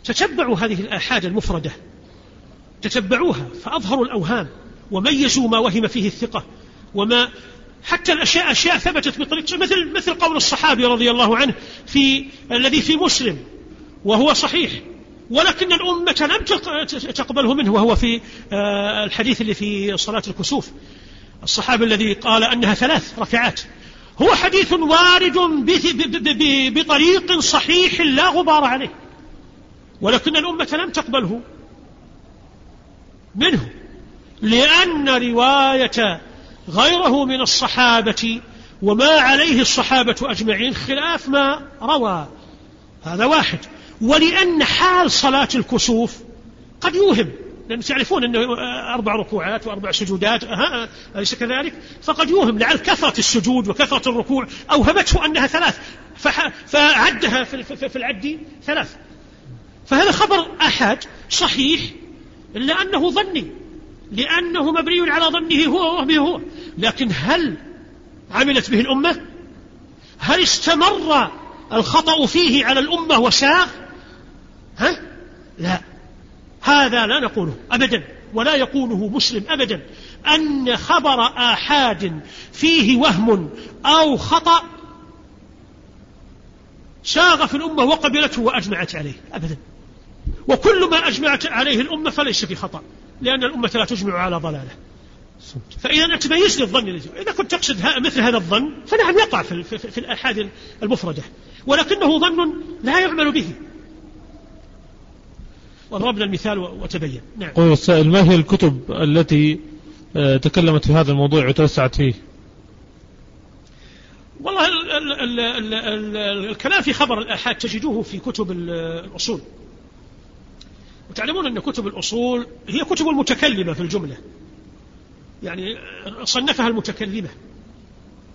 تتبعوا هذه الآحاد المفردة تتبعوها فأظهروا الأوهام وميزوا ما وهم فيه الثقة وما حتى الأشياء أشياء ثبتت بطريقة مثل مثل قول الصحابي رضي الله عنه في الذي في مسلم وهو صحيح ولكن الأمة لم تقبله منه وهو في آه، الحديث اللي في صلاة الكسوف. الصحابي الذي قال أنها ثلاث ركعات هو حديث وارد بطريق صحيح لا غبار عليه. ولكن الأمة لم تقبله. منه. لأن رواية غيره من الصحابة وما عليه الصحابة أجمعين خلاف ما روى. هذا واحد. ولأن حال صلاة الكسوف قد يوهم. لأن تعرفون أنه أربع ركوعات وأربع سجودات أليس كذلك؟ فقد يوهم لعل كثرة السجود وكثرة الركوع أوهمته أنها ثلاث فعدها في العد ثلاث. فهذا خبر أحد صحيح إلا أنه ظني لأنه مبني على ظنه هو وهمه هو. لكن هل عملت به الأمة؟ هل استمر الخطأ فيه على الأمة وساغ؟ ها؟ لا. هذا لا نقوله أبدا ولا يقوله مسلم أبدا. أن خبر آحاد فيه وهم أو خطأ ساغ في الأمة وقبلته وأجمعت عليه أبدا. وكل ما أجمعت عليه الأمة فليس في خطأ لأن الأمة لا تجمع على ضلالة. فإذا أنت ميز الظن إذا كنت تقصد مثل هذا الظن فنعم يقع في, في, في الآحاد المفردة. ولكنه ظن لا يعمل به. وضربنا المثال وتبين. نعم. قول السائل ما هي الكتب التي آه، تكلمت في هذا الموضوع وتوسعت فيه؟ والله ال ال ال ال ال الكلام في خبر الآحاد تجدوه في كتب الأصول. وتعلمون أن كتب الأصول هي كتب المتكلمة في الجملة. يعني صنفها المتكلمة.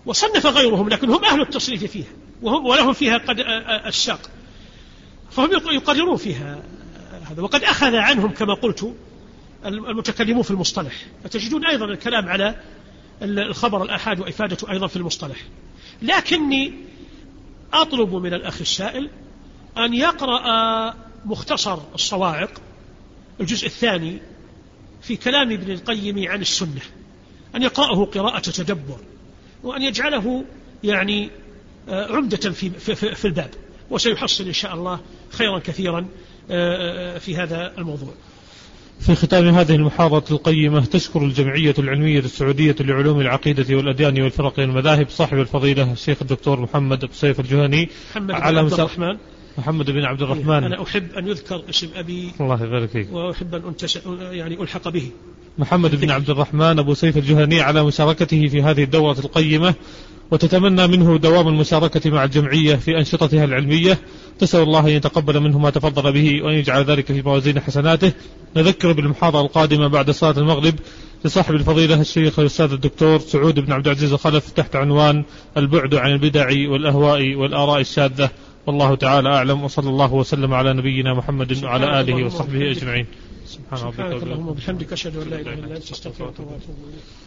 وصنف غيرهم لكن هم أهل التصنيف فيها. وهم ولهم فيها قد الساق. فهم يقررون فيها. هذا. وقد أخذ عنهم كما قلت المتكلمون في المصطلح. فتجدون أيضا الكلام على الخبر الآحاد وإفادته أيضا في المصطلح. لكني أطلب من الأخ السائل أن يقرأ مختصر الصواعق الجزء الثاني في كلام ابن القيم عن السنة أن يقرأه قراءة تدبر وأن يجعله يعني آه، عمدة في, في, الباب. وسيحصل إن شاء الله خيرا كثيرا في هذا الموضوع. في ختام هذه المحاضرة القيمة تشكر الجمعية العلمية السعودية لعلوم العقيدة والأديان والفرق والمذاهب صاحب الفضيلة الشيخ الدكتور محمد أبو سيف الجهني. محمد على بن عبد الرحمن. محمد بن عبد الرحمن. أنا أحب أن يذكر اسم أبي. الله يبارك فيك. وأحب أن أنتس... يعني ألحق به. محمد بن عبد الرحمن أبو سيف الجهني على مشاركته في هذه الدورة القيمة. وتتمنى منه دوام المشاركة مع الجمعية في أنشطتها العلمية. تسأل الله أن يتقبل منه ما تفضل به وأن يجعل ذلك في موازين حسناته. نذكر بالمحاضرة القادمة بعد صلاة المغرب لصاحب الفضيلة الشيخ الأستاذ الدكتور سعود بن عبد العزيز الخلف تحت عنوان البعد عن البدع والأهواء والآراء الشاذة. والله تعالى أعلم. وصلى الله وسلم على نبينا محمد وعلى آله وصحبه أجمعين. سبحان ربك اللهم وبحمدك أشهد أن لا إله إلا أنت أستغفرك وأتوب إليك.